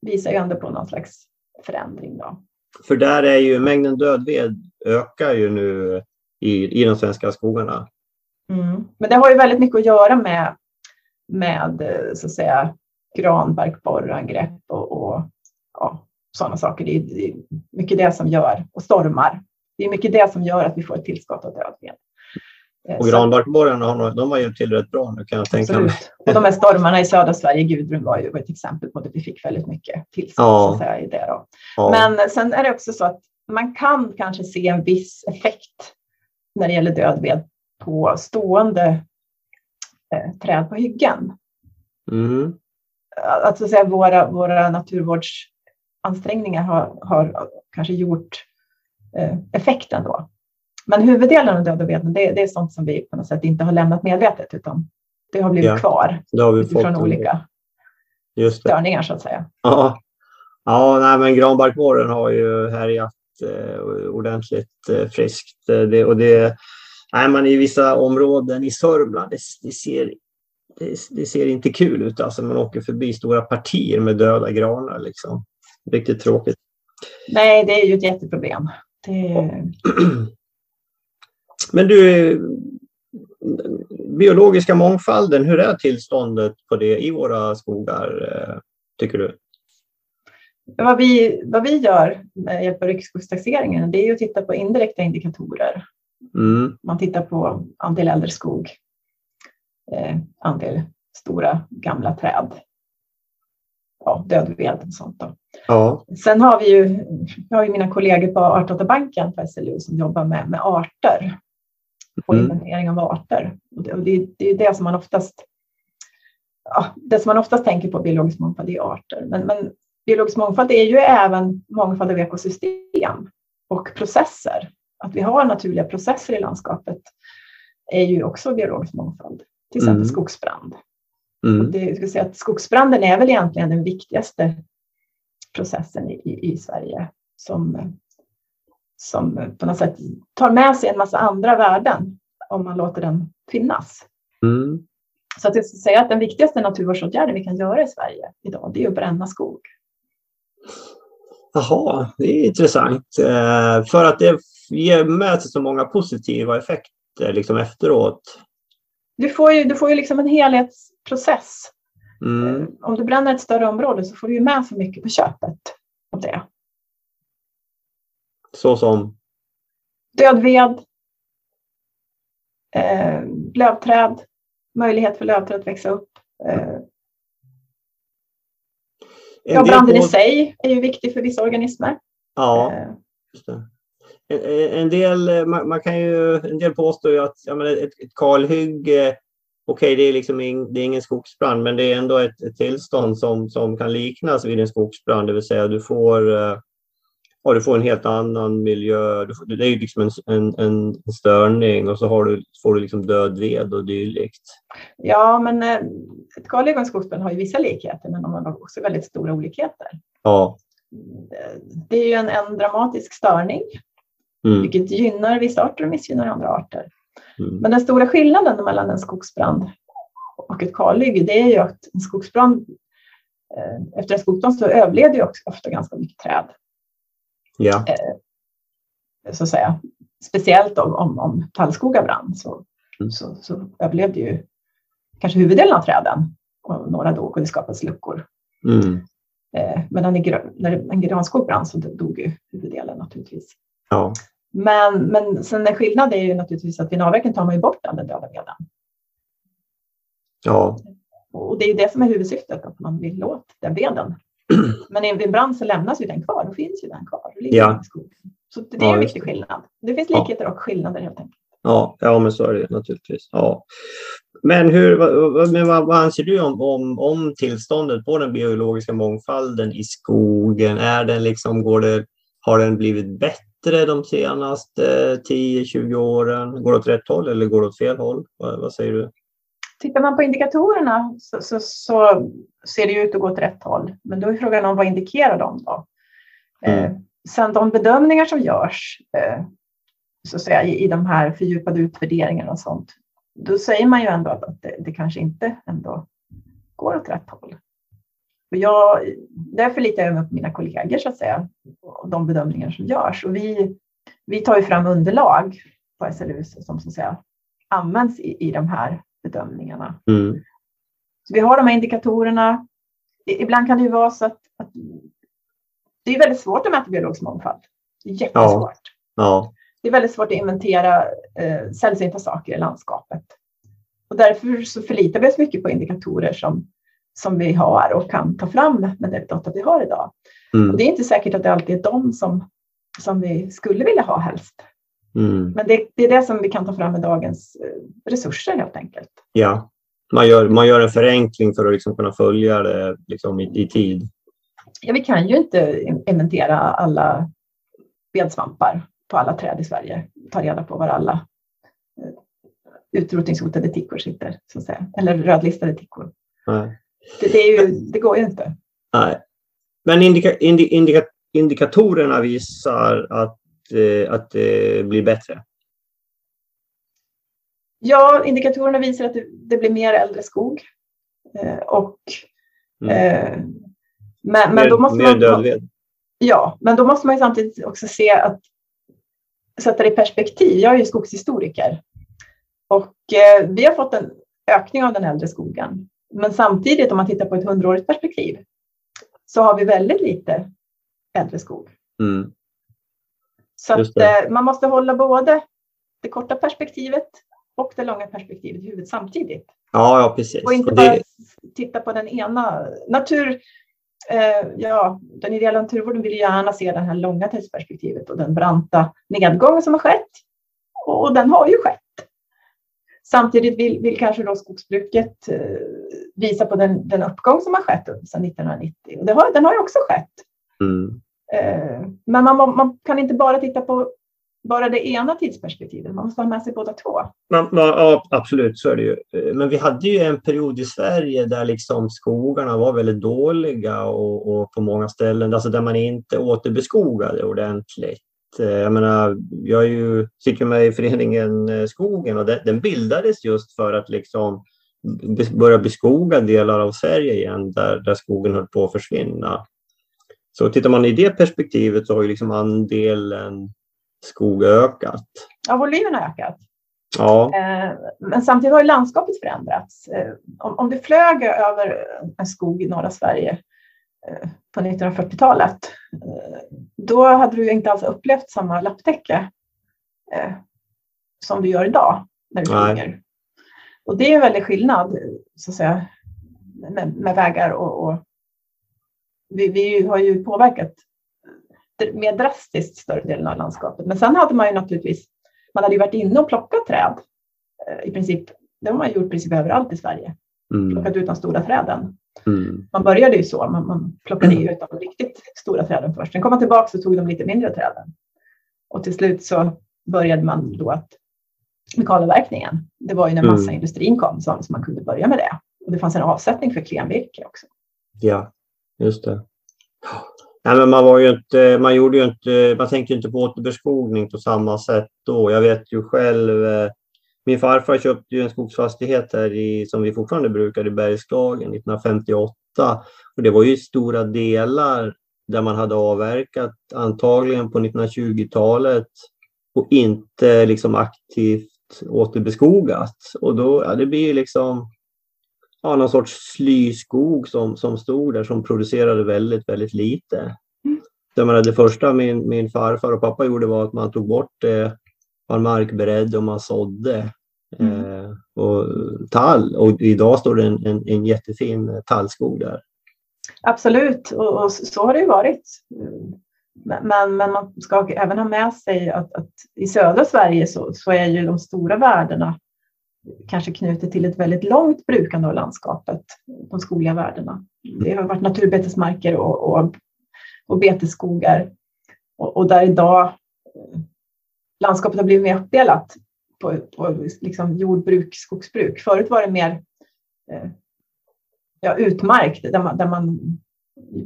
visar ju ändå på någon slags förändring. Då. För där är ju mängden dödved ökar ju nu i, i de svenska skogarna. Mm. Men det har ju väldigt mycket att göra med, med så att säga, granbarkborreangrepp och, och ja, sådana saker. Det är, det är mycket det som gör, och stormar. Det är mycket det som gör att vi får ett tillskott av dödved. Eh, och granbarkborrarna de har hjälpt till rätt bra nu kan jag tänka mig. Och de här stormarna i södra Sverige, Gudrun var ju ett exempel på det. Vi fick väldigt mycket tillskott ja. så i det. Då. Ja. Men sen är det också så att man kan kanske se en viss effekt när det gäller dödved på stående eh, träd på hyggen. Mm. Att, så att säga, våra, våra naturvårdsansträngningar har, har kanske gjort eh, effekten då. Men huvuddelen av döda veden, det, det, är sånt som vi på något sätt inte har lämnat medvetet, utan det har blivit ja, kvar har vi från olika Just störningar så att säga. Ja, ja nej, men granbarkborren har ju härjat eh, ordentligt eh, friskt. Eh, det, och det, nej, man i vissa områden i Sörmland, det, det ser det, det, ser inte kul ut. Alltså man åker förbi stora partier med döda granar. Liksom. Riktigt tråkigt. Nej, det är ju ett jätteproblem. Det... <clears throat> Men du, biologiska mångfalden, hur är tillståndet på det i våra skogar, eh, tycker du? Vad vi, vad vi gör med hjälp av riksskogstaxeringen, det är att titta på indirekta indikatorer. Mm. Man tittar på andel äldre skog, eh, andel stora gamla träd, ja, dödved och sånt. Då. Ja. Sen har vi ju, jag har ju mina kollegor på Artdatabanken på SLU som jobbar med, med arter på mm. inventering av arter. Och det, och det, det är det som man oftast ja, det som man oftast tänker på biologisk mångfald är arter. Men, men biologisk mångfald är ju även mångfald av ekosystem och processer. Att vi har naturliga processer i landskapet är ju också biologisk mångfald. Till exempel mm. skogsbrand. Mm. Det, ska säga att skogsbranden är väl egentligen den viktigaste processen i, i, Sverige som som på något sätt tar med sig en massa andra värden om man låter den finnas. Mm. Så att jag skulle säga att den viktigaste naturvårdsåtgärden vi kan göra i Sverige idag, det är att bränna skog. Jaha, det är intressant. Eh, för att det ger med sig så många positiva effekter liksom efteråt. Du får ju, du får ju liksom en helhetsprocess. Mm. Eh, om du bränner ett större område så får du ju med så mycket på köpet av det. Så som? Död ved, eh, lövträd, möjlighet för lövträd att växa upp. Eh. Ja, branden på... i sig är ju viktig för vissa organismer. Ja, eh. just det. En, en del, man, man, kan ju, en del påstår ju att ja, men ett, ett kalhygge, okej det är liksom in, det är ingen skogsbrand, men det är ändå ett, ett tillstånd som, som kan liknas vid en skogsbrand, det vill säga du får eh, ja, du får en helt annan miljö. Får, det är ju liksom en, en, en störning och så har du, får du liksom död ved och dylikt. Ja, men eh, ett kalhygge och en skogsbrand har ju vissa likheter, men de har också väldigt stora olikheter. Ja. Det är ju en, en dramatisk störning, mm. vilket gynnar vissa arter och missgynnar andra arter. Mm. Men den stora skillnaden mellan en skogsbrand och ett kalhygge, det är ju att en skogsbrand eh, efter en skogsbrand så överleder ju också ofta ganska mycket träd. Ja. Eh, så att säga. Speciellt om, om, om tallskogar brann så, mm. så, så överlevde ju kanske huvuddelen av träden och några dog och det skapades luckor. Mm. Eh, men när en granskog brann så dog ju huvuddelen naturligtvis. Ja. Men, men sen en skillnad är ju naturligtvis att vid avverkning tar man ju bort all den döda veden. Ja. Och det är ju det som är huvudsyftet, att man vill åt den veden. <clears throat> Men i en brand så lämnas ju den kvar, då finns ju den kvar. Ja. Så det är ja, en viktig skillnad. Det finns likheter ja. och skillnader helt enkelt. Ja, ja, men så är det naturligtvis. Ja. Men, hur, men vad, vad anser du om, om, om tillståndet på den biologiska mångfalden i skogen? Är den liksom, går det, har den blivit bättre de senaste 10-20 åren? Går det åt rätt håll eller går det åt fel håll? Vad, vad säger du? Tittar man på indikatorerna så, så, så, ser det ut att gå åt rätt håll. Men då är frågan om vad indikerar de då? Mm. Eh, sen de bedömningar som görs eh, så att säga, i, i de här fördjupade utvärderingarna och sånt, då säger man ju ändå att, att det, det, kanske inte ändå går åt rätt håll. Jag, därför litar jag mig på mina kollegor så att säga, och de bedömningar som görs. Och vi, vi tar ju fram underlag på SLU som så att säga, används i, i de här bedömningarna. Mm. Så vi har de här indikatorerna. Ibland kan det ju vara så att, att det är väldigt svårt att mäta biologisk mångfald. Det är jättesvårt. Ja. ja. Det är väldigt svårt att inventera eh, sällsynta saker i landskapet. Och därför så förlitar vi oss mycket på indikatorer som, som vi har och kan ta fram med den data vi har idag. Mm. Och det är inte säkert att det alltid är de som, som vi skulle vilja ha helst. Mm. Men det, det, är det som vi kan ta fram med dagens eh, resurser helt enkelt. Ja, man gör, man gör en förenkling för att liksom kunna följa det liksom i, i tid. Ja, vi kan ju inte inventera alla bedsvampar på alla träd i Sverige. Ta reda på var alla eh, utrotningshotade tickor sitter, så att säga. eller rödlistade tickor. Nej. Det, det, ju, det går ju inte. Nej. Men indika, indika, indikatorerna visar att Eh, att det blir bättre? Ja, indikatorerna visar att det, blir mer äldre skog. Eh, och, mm. Eh, men, men då måste mer man, dödved? Ja, men då måste man samtidigt också se att sätta det i perspektiv. Jag är ju skogshistoriker och vi har fått en ökning av den äldre skogen. Men samtidigt om man tittar på ett hundraårigt perspektiv så har vi väldigt lite äldre skog. Mm. Så att, eh, man måste hålla både det korta perspektivet och det långa perspektivet i huvudet samtidigt. Ja, ja precis. Och inte bara titta på den ena. Natur, eh, ja, den ideella naturvården vill gärna se det här långa tidsperspektivet och den branta nedgången som har skett. Och den har ju skett. Samtidigt vill, vill kanske då skogsbruket eh, visa på den, den uppgång som har skett sedan 1990. Och det har, den har ju också skett. Mm. Eh, men man, man, kan inte bara titta på bara det ena tidsperspektivet, man måste ha med sig båda två. Man, man, ja, absolut, så är det ju. Eh, men vi hade ju en period i Sverige där liksom skogarna var väldigt dåliga och, och på många ställen alltså där man inte återbeskogade ordentligt. Eh, jag menar, jag är ju, sitter med i föreningen Skogen och den, bildades just för att liksom börja beskoga delar av Sverige igen där, där skogen höll på att försvinna. Så tittar man i det perspektivet så har ju liksom andelen skog ökat. Ja, volymen har ökat. Ja. Eh, men samtidigt har ju landskapet förändrats. Eh, om du flög över en skog i norra Sverige eh, på 1940-talet, då hade du inte alls upplevt samma lapptäcke som du gör idag när du flyger. Och det är en väldig skillnad så att säga, med, med vägar och, och vi, vi har ju påverkat mer drastiskt större delen av landskapet. Men sen hade man ju naturligtvis, man hade ju varit inne och plockat träd eh, i princip. Det har man gjort i princip överallt i Sverige. Mm. Plockat ut de stora träden. Mm. Man började ju så, man, man plockade ut de riktigt stora träden först. Sen kom man tillbaka och tog de lite mindre träden. Och till slut så började man då att med kalavverkningen. Det var ju när mm. massaindustrin kom som, som man kunde börja med det. Och det fanns en avsättning för klenvirke också. Ja, Just det. Nej, men man, var ju inte, man, gjorde ju inte, man tänkte inte på återbeskogning på samma sätt då. Jag vet ju själv, eh, min farfar köpte ju en skogsfastighet här i, som vi fortfarande brukar i Bergslagen 1958. Och det var ju stora delar där man hade avverkat antagligen på 1920-talet och inte liksom aktivt återbeskogat. Och då, ja, det blir ju liksom ja, någon sorts slyskog som, som stod där som producerade väldigt, väldigt lite. Mm. Jag menar, det första min, min farfar och pappa gjorde var att man tog bort det, man markberedde och man sådde. Mm. Eh, och tall och idag står det en, en, en jättefin tallskog där. Absolut, och, och, så har det ju varit. Men, men man ska även ha med sig att, att i södra Sverige så, så, är ju de stora värdena kanske knutet till ett väldigt långt brukande av landskapet, de skogliga värdena. Det har varit naturbetesmarker och, och, och betesskogar och, och, där idag landskapet har blivit mer uppdelat på, på liksom jordbruk, skogsbruk. Förut var det mer eh, ja, utmark där man, där man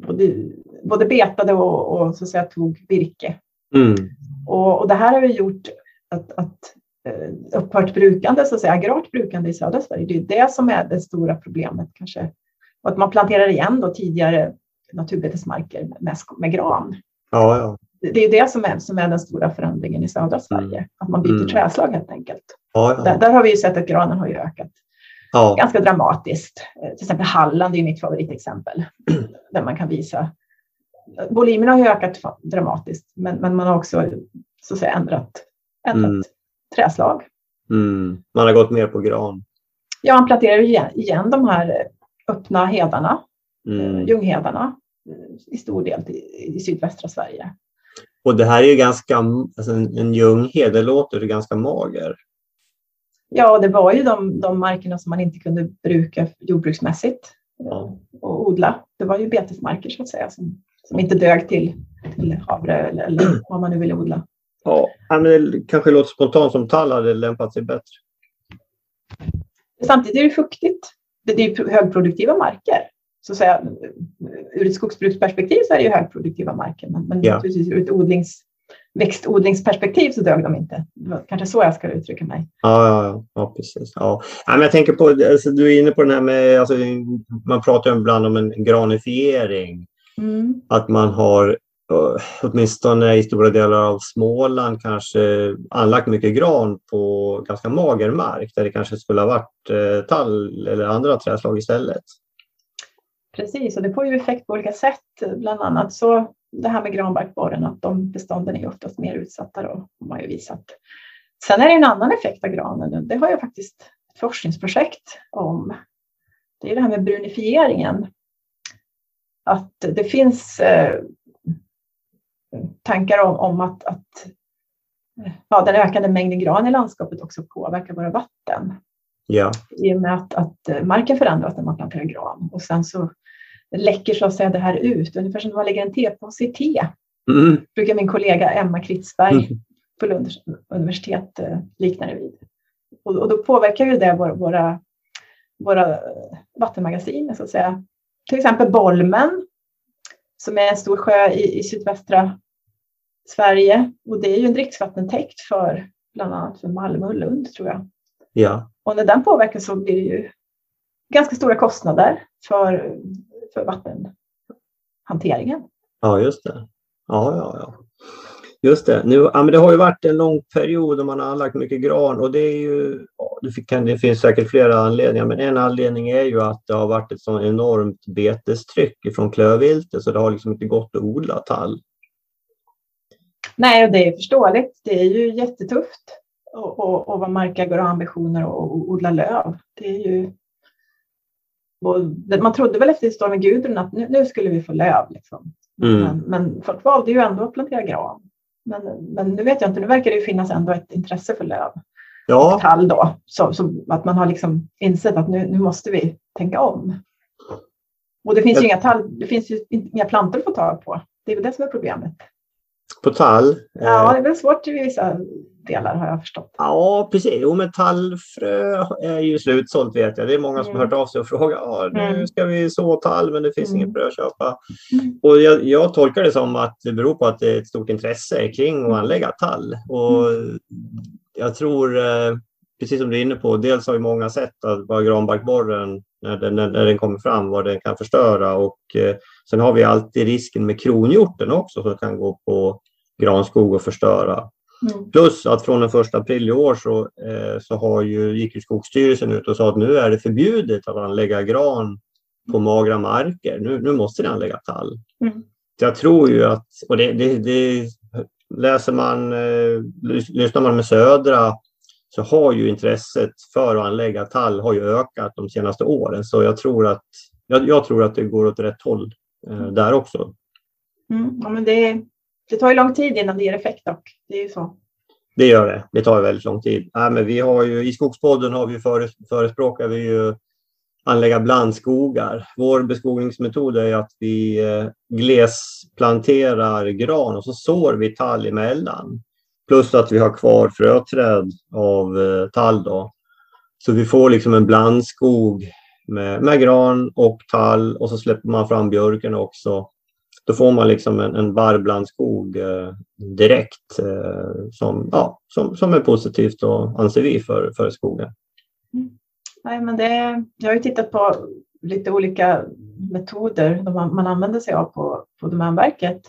både, både betade och, och så att säga, tog virke. Mm. Och, och, det här har ju gjort att, att eh, upphört brukande, så att säga, agrart brukande i södra Sverige, det är det som är det stora problemet kanske. Och att man planterar igen då tidigare naturbetesmarker med, med gran. Ja, ja. Det är det som är, som är den stora förändringen i södra Sverige, mm. att man byter mm. träslag helt enkelt. Ja, ja. Där, där, har vi ju sett att granen har ju ökat ja. ganska dramatiskt. Eh, till exempel Halland är mitt favoritexempel <clears throat> där man kan visa. Volymerna har ju ökat dramatiskt, men, men man har också så att säga, ändrat, ändrat mm. träslag. Mm. Man har gått mer på gran. Ja, man planterar igen, igen de här öppna hedarna, mm. Eh, ljunghedarna, eh, i stor del i, i sydvästra Sverige. Och det här är ju ganska, alltså en, en ljunghed, det låter ganska mager. Ja, det var ju de, de markerna som man inte kunde bruka jordbruksmässigt ja. och odla. Det var ju betesmarker så att säga som, som inte dög till, till havre eller, eller <clears throat> vad man nu ville odla. Ja, men det kanske låter spontant som tall hade lämpat sig bättre. Samtidigt är det fuktigt. Det är högproduktiva marker. Så att säga, ur ett skogsbruksperspektiv så är det ju högproduktiva marker, men, men ja. ur ett odlings, växtodlingsperspektiv så dög de inte. Kanske så jag ska uttrycka mig. Ja, ja, ja precis. Ja. Ja, men jag tänker på, alltså, du är inne på den här med, alltså, man pratar ju ibland om en granifiering. Mm. Att man har åtminstone i stora delar av Småland kanske anlagt mycket gran på ganska mager mark där det kanske skulle ha varit eh, tall eller andra träslag istället. Precis, och det får ju effekt på olika sätt. Bland annat så det här med granbarkborren, att de bestånden är oftast mer utsatta då, har man ju visat. Sen är det en annan effekt av granen. Det har jag faktiskt ett forskningsprojekt om. Det är det här med brunifieringen. Att det finns eh, tankar om, om att, att ja, den ökande mängden gran i landskapet också påverkar våra vatten. Ja. I och med att, att marken förändras när man planterar gran och sen så läcker så att säga det här ut, ungefär som när man lägger en tepåse i te. Mm. brukar min kollega Emma Kritzberg mm. på Lunds universitet eh, likna det vid. Och, och, då påverkar ju det våra, våra, våra vattenmagasin, så att säga. Till exempel Bolmen, som är en stor sjö i, i sydvästra Sverige. Och det är ju en dricksvattentäkt för bland annat för Malmö och Lund, tror jag. Ja. Och när den påverkas så blir det ju ganska stora kostnader för för vattenhanteringen. Ja, just det. Ja, ja, ja. Just det. Nu, ja, men det har ju varit en lång period och man har anlagt mycket gran och det är ju, det, kan, det finns säkert flera anledningar, men en anledning är ju att det har varit ett så enormt betestryck från klövviltet så det har liksom inte gått att odla tall. Nej, och det är förståeligt. Det är ju jättetufft att vara markägare och ha ambitioner och odla löv. Det är ju man trodde väl efter stormen Gudrun att nu, nu, skulle vi få löv. Liksom. Mm. Men, men folk valde ju ändå att plantera gran. Men, men nu vet jag inte, nu verkar det ju finnas ändå ett intresse för löv. Ja. Tall då, så, så, att man har liksom insett att nu, nu måste vi tänka om. Och det finns ju inga tall, det finns ju inga plantor att få tag på. Det är väl det som är problemet. På tall? Ja, det är väl svårt i vissa delar har jag förstått. Ja, precis. Jo, men tallfrö är ju slutsålt vet jag. Det är många som mm. har hört av sig och frågat. Ja, nu mm. ska vi så tall, men det finns mm. inget frö att köpa. Mm. Och jag, jag, tolkar det som att det beror på att det är ett stort intresse kring att anlägga tall. Och mm. jag tror, eh, precis som du är inne på, dels har ju många sett att vad granbarkborren när den, när den kommer fram, vad den kan förstöra. Och eh, sen har vi alltid risken med kronhjorten också som kan gå på granskog och förstöra. Mm. Plus att från den första april i år så, eh, så har ju, gick ju Skogsstyrelsen ut och sa att nu är det förbjudet att anlägga gran på magra marker. Nu, nu måste ni anlägga tall. Mm. Så jag tror ju att, och det, det, det läser man, eh, lyssnar man med Södra så har ju intresset för att anlägga tall har ju ökat de senaste åren. Så jag tror att, jag, jag tror att det går åt rätt håll eh, där också. Mm, ja, men det, det tar ju lång tid innan det ger effekt dock. Det är ju så. Det gör det. Det tar väldigt lång tid. Nej, men vi har ju, I Skogspodden har vi föres, förespråkar vi ju anlägga blandskogar. Vår beskogningsmetod är att vi eh, glesplanterar gran och så sår vi tall emellan. Plus att vi har kvar fröträd av eh, tall. Då. Så vi får liksom en blandskog med, med gran och tall och så släpper man fram björken också. Då får man liksom en, en barrblandskog eh, direkt eh, som, ja, som, som är positivt och anser vi för, för skogen. Mm. Nej, men det, jag har ju tittat på lite olika metoder man, man använder sig av på, på Domänverket.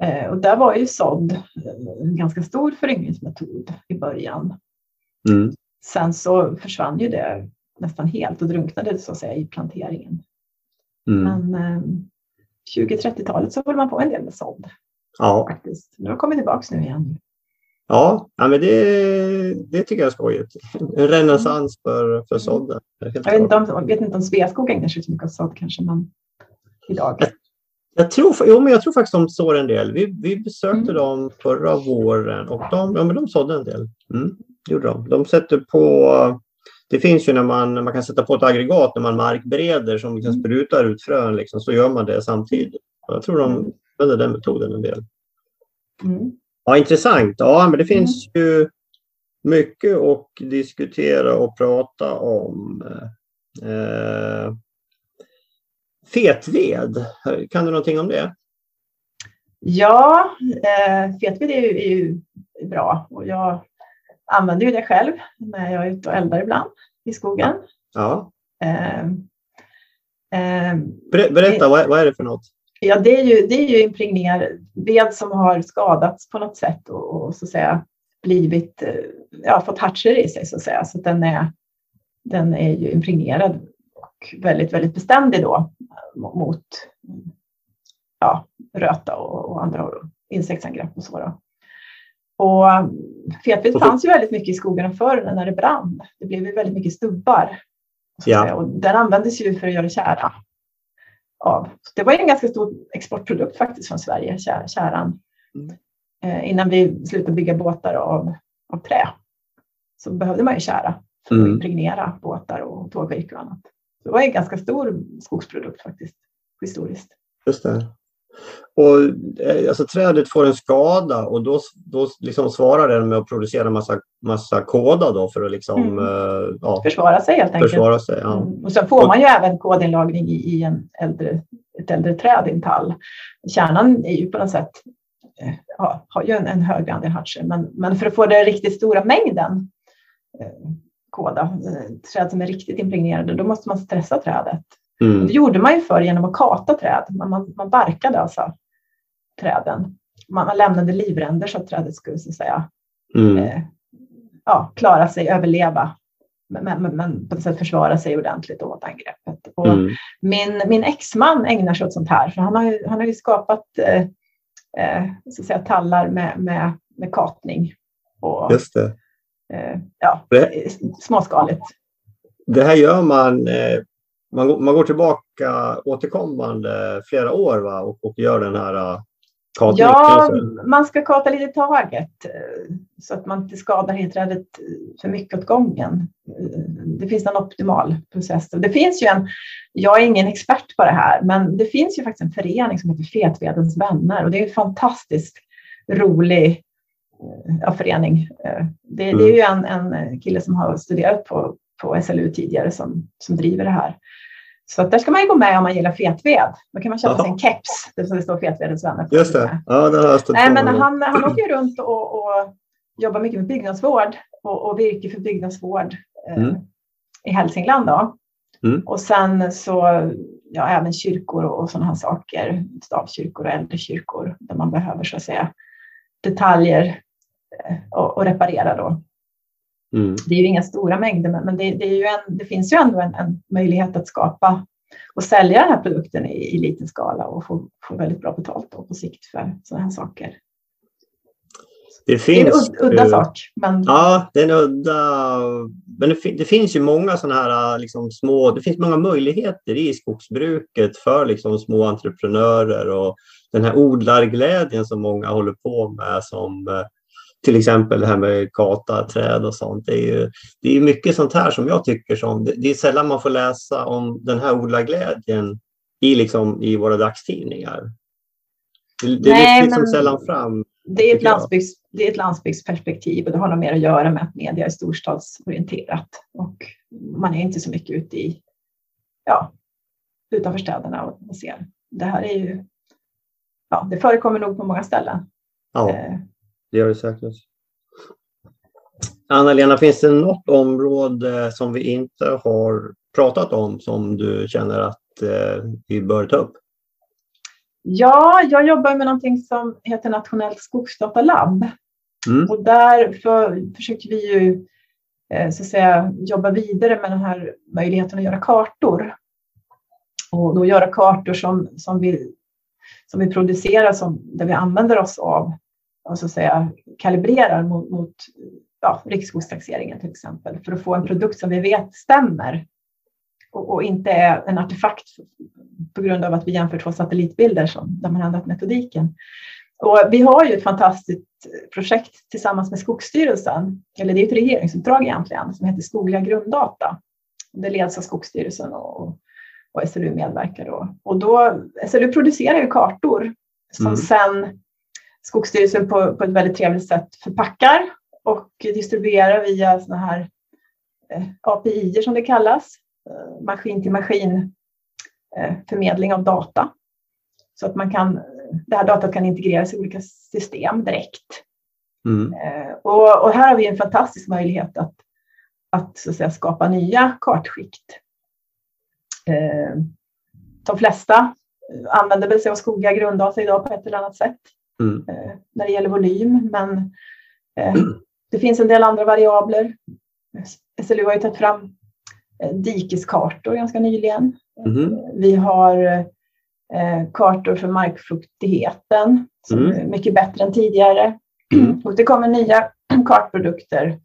Eh, och där var ju sådd en ganska stor föryngringsmetod i början. Mm. Sen så försvann ju det nästan helt och drunknade så att säga i planteringen. Mm. Men eh, 20-30-talet så höll man på en del med sådd. Ja. Faktiskt. Nu har kommit tillbaka nu igen. Ja, ja men det, det tycker jag är skojigt. En renässans för, för sådden. Jag vet inte, om, jag vet inte om Sveaskog ägnar sig så mycket åt sådd kanske, men idag. Jag, tror, jo, men jag tror faktiskt de sår en del. Vi, vi besökte mm. dem förra våren och de, ja, men de sådde en del. Mm, gjorde de. de sätter på det finns ju när man, man kan sätta på ett aggregat när man markbereder som liksom mm. sprutar ut frön, liksom, så gör man det samtidigt. Jag tror de mm. använder den metoden en del. Mm. Ja, intressant. Ja, men det finns mm. ju mycket att diskutera och prata om. Eh, fetved, kan du någonting om det? Ja, eh, fetved är ju, är ju bra och jag använder ju det själv när jag är ute och eldar ibland i skogen. Ja. Eh, eh, Berätta, vad, vad är det för något? Ja, det är ju, det är ju impregnerad ved som har skadats på något sätt och, och, så säga blivit, eh, ja, fått hartser i sig så att säga. Så att den är, den är ju impregnerad väldigt, väldigt beständig då mot ja, röta och, och andra insektsangrepp och så. Då. Och fetved fanns ju väldigt mycket i skogarna förr när det brann. Det blev ju väldigt mycket stubbar. Ja. Och den användes ju för att göra kära. Av. det var en ganska stor exportprodukt faktiskt från Sverige, käran. Mm. Eh, innan vi slutade bygga båtar av, av trä så behövde man ju kära för att mm. impregnera båtar och tågvirke och annat. Så det var en ganska stor skogsprodukt faktiskt, historiskt. Just det. Och, eh, alltså, trädet får en skada och då, då liksom svarar den med att producera massa, massa kåda då för att liksom, mm. uh, ja, försvara sig helt enkelt. Försvara sig, ja. mm. Och sen får man ju även kodinlagring i, i en äldre, ett äldre träd i en tall. Kärnan är ju på något sätt eh, ja, har ju en, en hög andel hartser, men, men för att få den riktigt stora mängden kåda, träd som är riktigt impregnerade, då måste man stressa trädet. Mm. Det gjorde man ju förr genom att kata träd. Man, man, man barkade alltså träden. Man, man lämnade livränder så att trädet skulle så att säga, mm. eh, ja, klara sig, överleva. Men, men, men, på något sätt försvara sig ordentligt mot angreppet. Och mm. min, min exman ägnar sig åt sånt här. För han, har ju, han har ju skapat eh, eh, så att säga, tallar med, med, med katning. Och, Just det. Ja, det, småskaligt. Det här gör man eh, man, man går tillbaka återkommande flera år va? Och, och gör den här uh, katningen. Ja, man ska kata lite taget så att man inte skadar helträdet uh, för mycket åt gången. Det finns en optimal process. Det finns ju en, jag är ingen expert på det här, men det finns ju faktiskt en förening som heter Fetvedens vänner och det är en fantastiskt rolig ja, förening. Det, mm. det är ju en, en kille som har studerat på på SLU tidigare som, som driver det här. Så där ska man ju gå med om man gillar fetved. Då kan man köpa sig en keps där det står Fetvedens vänner. Just det. Ja, det har jag Nej, men han, han åker runt och, och jobbar mycket med byggnadsvård och, och virke för byggnadsvård eh, mm. i Hälsingland. Då. Mm. Och sen så ja, även kyrkor och, och sådana här saker, stavkyrkor och äldre kyrkor där man behöver så att säga detaljer eh, och, och reparera då. Mm. Det är ju inga stora mängder, men det, det, är ju en, det finns ju ändå en, en, möjlighet att skapa och sälja den här produkten i, i liten skala och få, få väldigt bra betalt på sikt för sådana här saker. Det, finns, det är en udda sak. Men... Ja, det är en udda... Men det, det finns ju många sådana här liksom, små... Det finns många möjligheter i skogsbruket för liksom, små entreprenörer och den här odlarglädjen som många håller på med som eh, till exempel det här med kata, träd och sånt. Det är ju det är mycket sånt här som jag tycker som, det är sällan man får läsa om den här odlarglädjen i, liksom, i våra dagstidningar. Det, det Nej, liksom sällan fram. Det är, ett landsbygds, det är ett landsbygdsperspektiv och det har nog mer att göra med att media är storstadsorienterat och man är inte så mycket ute i, ja, utanför städerna och, och ser. Det här är ju, ja, det förekommer nog på många ställen. Ja, eh. Det gör det säkert. Anna-Lena, finns det något område som vi inte har pratat om som du känner att eh, vi bör ta upp? Ja, jag jobbar med någonting som heter Nationellt skogsdatalabb. Mm. Och där för, försöker vi ju eh, så att säga, jobba vidare med den här möjligheten att göra kartor. Och då göra kartor som, som, vi, som vi producerar, som, där vi använder oss av och så att säga, kalibrerar mot, mot ja, riksskogstaxeringen till exempel, för att få en produkt som vi vet stämmer och, och, inte är en artefakt på grund av att vi jämför två satellitbilder som, där man ändrat metodiken. Och vi har ju ett fantastiskt projekt tillsammans med Skogsstyrelsen, eller det är ett regeringsuppdrag egentligen, som heter Skogliga grunddata. Det leds av Skogsstyrelsen och, och SLU medverkar då. Och då, SLU producerar ju kartor som mm. sen Skogsstyrelsen på, på ett väldigt trevligt sätt förpackar och distribuerar via såna här eh, API som det kallas, eh, maskin till maskin eh, förmedling av data. Så att man kan, det här datat kan integreras i olika system direkt. Mm. Och, och, här har vi en fantastisk möjlighet att, att, så att säga, skapa nya kartskikt. De flesta använder väl sig av skogliga grunddata idag på ett eller annat sätt mm. när det gäller volym, men det finns en del andra variabler. SLU har ju tagit fram eh, dikeskartor ganska nyligen. Mm. Vi har eh, kartor för markfuktigheten som mm. är mycket bättre än tidigare. Mm. Och det kommer nya <clears throat> kartprodukter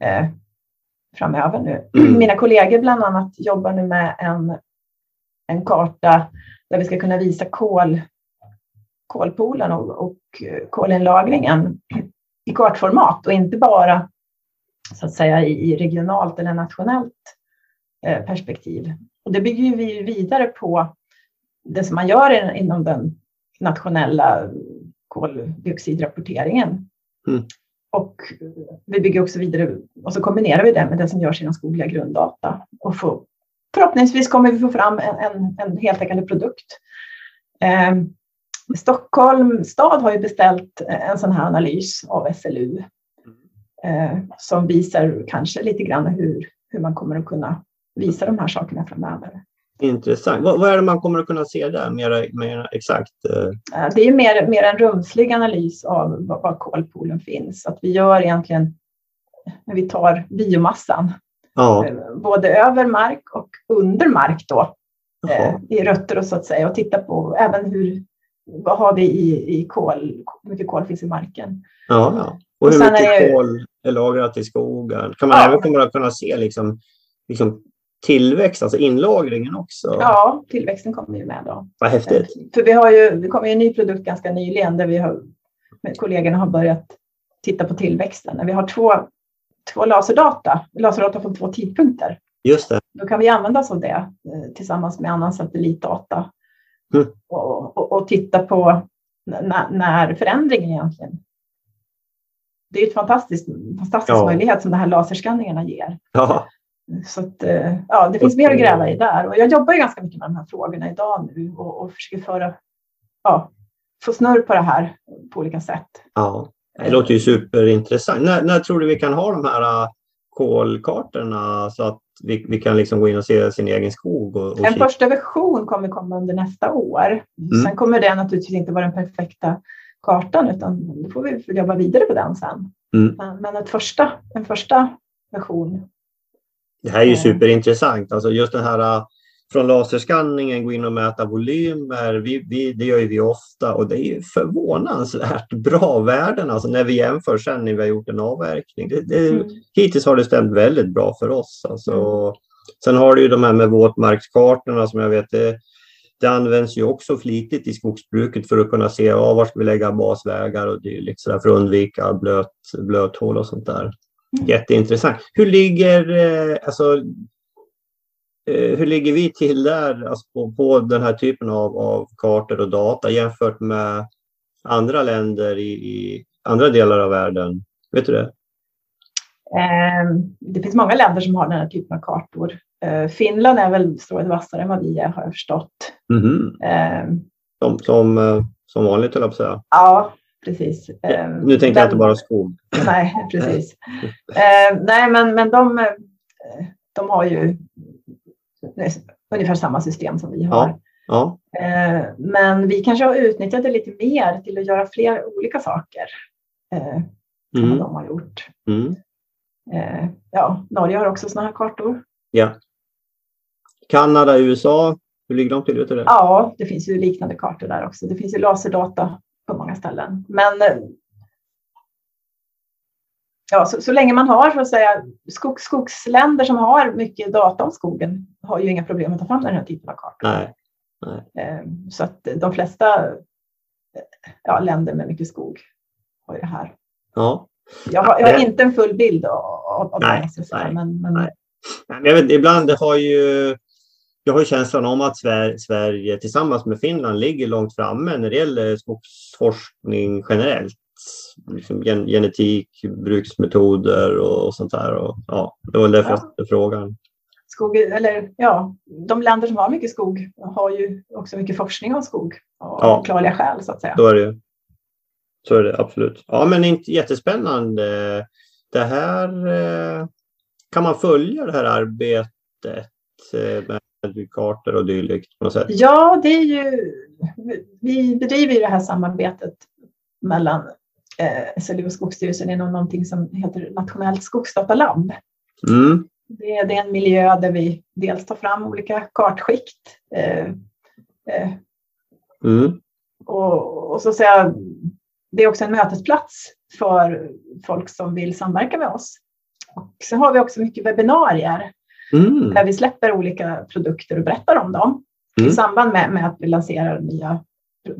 eh, framöver nu. Mm. Mina kollegor bland annat jobbar nu med en, en karta där vi ska kunna visa kol, kolpoolen och, och kolinlagringen i kartformat och inte bara så att säga i regionalt eller nationellt eh, perspektiv. Och det bygger vi vidare på det som man gör inom den nationella koldioxidrapporteringen. Mm. Och vi bygger också vidare och så kombinerar vi det med det som görs inom skogliga grunddata. Och få, förhoppningsvis kommer vi få fram en, en, en heltäckande produkt. Eh, Stockholm stad har ju beställt en sån här analys av SLU eh, som visar kanske lite grann hur, hur man kommer att kunna visa de här sakerna framöver. Intressant. Vad, vad är det man kommer att kunna se där mer, mer exakt? Eh, det är mer, mer en rumslig analys av var, var kolpoolen finns. Att vi gör egentligen, när vi tar biomassan, ja. Eh, både över mark och under mark då, Jaha. i rötter och så att säga och titta på även hur, vad har vi i, i kol, hur mycket kol finns i marken. Ja, ja. Och, och hur mycket är kol är lagrat i skogen? Kan man ja. även att kunna se liksom, liksom tillväxt, alltså inlagringen också? Ja, tillväxten kommer ju med då. Vad häftigt. För vi har ju, det kom ju en ny produkt ganska nyligen där vi har, med kollegorna har börjat titta på tillväxten. Vi har två, två laserdata, laserdata från två tidpunkter. Just det. Då kan vi använda oss av det eh, tillsammans med annan satellitdata Mm. Och, och, och, titta på när, när förändringen egentligen. Det är ett fantastiskt, fantastisk ja. möjlighet som de här laserskanningarna ger. Ja. Så att, eh, ja, det finns mer att gräva i där. Och jag jobbar ju ganska mycket med de här frågorna idag nu och, och försöker föra, ja, få snurr på det här på olika sätt. Ja, det låter ju superintressant. När, när tror du vi kan ha de här kolkartorna så att vi, vi kan liksom gå in och se sin egen skog. Och, och en kika. första version kommer komma under nästa år. Mm. Sen kommer det naturligtvis inte vara den perfekta kartan utan då får vi jobba vidare på den sen. Mm. Men ett första, en första version. Det här är ju eh. superintressant. Alltså just den här från laserskanningen gå in och mäta volymer. Vi, vi, det gör vi ofta och det är förvånansvärt bra värden alltså när vi jämför sen när vi har gjort en avverkning. Det, det, mm. Hittills har det stämt väldigt bra för oss. Alltså. Mm. Sen har du ju de här med våtmarkskartorna som jag vet det, det används ju också flitigt i skogsbruket för att kunna se ja, var ska vi lägga basvägar och dylikt för att undvika blöt, blöthål och sånt där. Mm. Jätteintressant. Hur ligger, eh, alltså, hur ligger vi till där alltså på, på, den här typen av, av kartor och data jämfört med andra länder i, i, andra delar av världen? Vet du det? Ehm, det finns många länder som har den här typen av kartor. Eh, Finland är väl strået vassare än vad vi är har jag förstått. Mhm. Ehm, Som, som, eh, som vanligt, höll jag på att säga. Ja, precis. Ehm, Nu tänkte jag inte bara skog. <laughs> Nej, precis. <laughs> Eh, nej, men, men de, eh, de har ju ungefär samma system som vi har. Ja. Eh, men vi kanske har utnyttjat det lite mer till att göra fler olika saker eh, än Mm. de har gjort. Mm. Eh, ja, Norge har också sådana här kartor. ja. Kanada, USA, hur ligger de till? Vet du det? Ja, det finns ju liknande kartor där också. Det finns ju laserdata på många ställen. Men eh, ja, så, så länge man har så att säga, skog, skogsländer som har mycket data om skogen har ju inga problem att ta fram den här typen av kartor. Nej. Eh, Så att de flesta eh, ja, länder med mycket skog har ju det här. Ja. Jag har, jag har Eh. inte en full bild av, av det, Nej, säga, nej, men, men nej. Nej, Jag vet, ibland har ju jag har känslan om att Sverige, Sverige tillsammans med Finland ligger långt framme när det gäller skogsforskning generellt. Liksom gen, genetik, bruksmetoder och, och sånt där. Och, ja, det var därför Ja. jag ställde frågan. skog, eller ja, de länder som har mycket skog har ju också mycket forskning om skog av Ja. förklarliga skäl så att säga. Så är det. Så är det absolut. Ja, men inte jättespännande. Det här eh, kan man följa det här arbetet eh, med kartor och dylikt på något sätt? Ja, det är ju, vi bedriver ju det här samarbetet mellan eh, SLU och Skogsstyrelsen inom någonting som heter Nationellt skogsdatalabb. Mm. Det är, det är en miljö där vi dels tar fram olika kartskikt eh, eh, Mm. och, och så säga, det är också en mötesplats för folk som vill samverka med oss. Och sen har vi också mycket webbinarier Mm. där vi släpper olika produkter och berättar om dem. Mm. I samband med, med att vi lanserar nya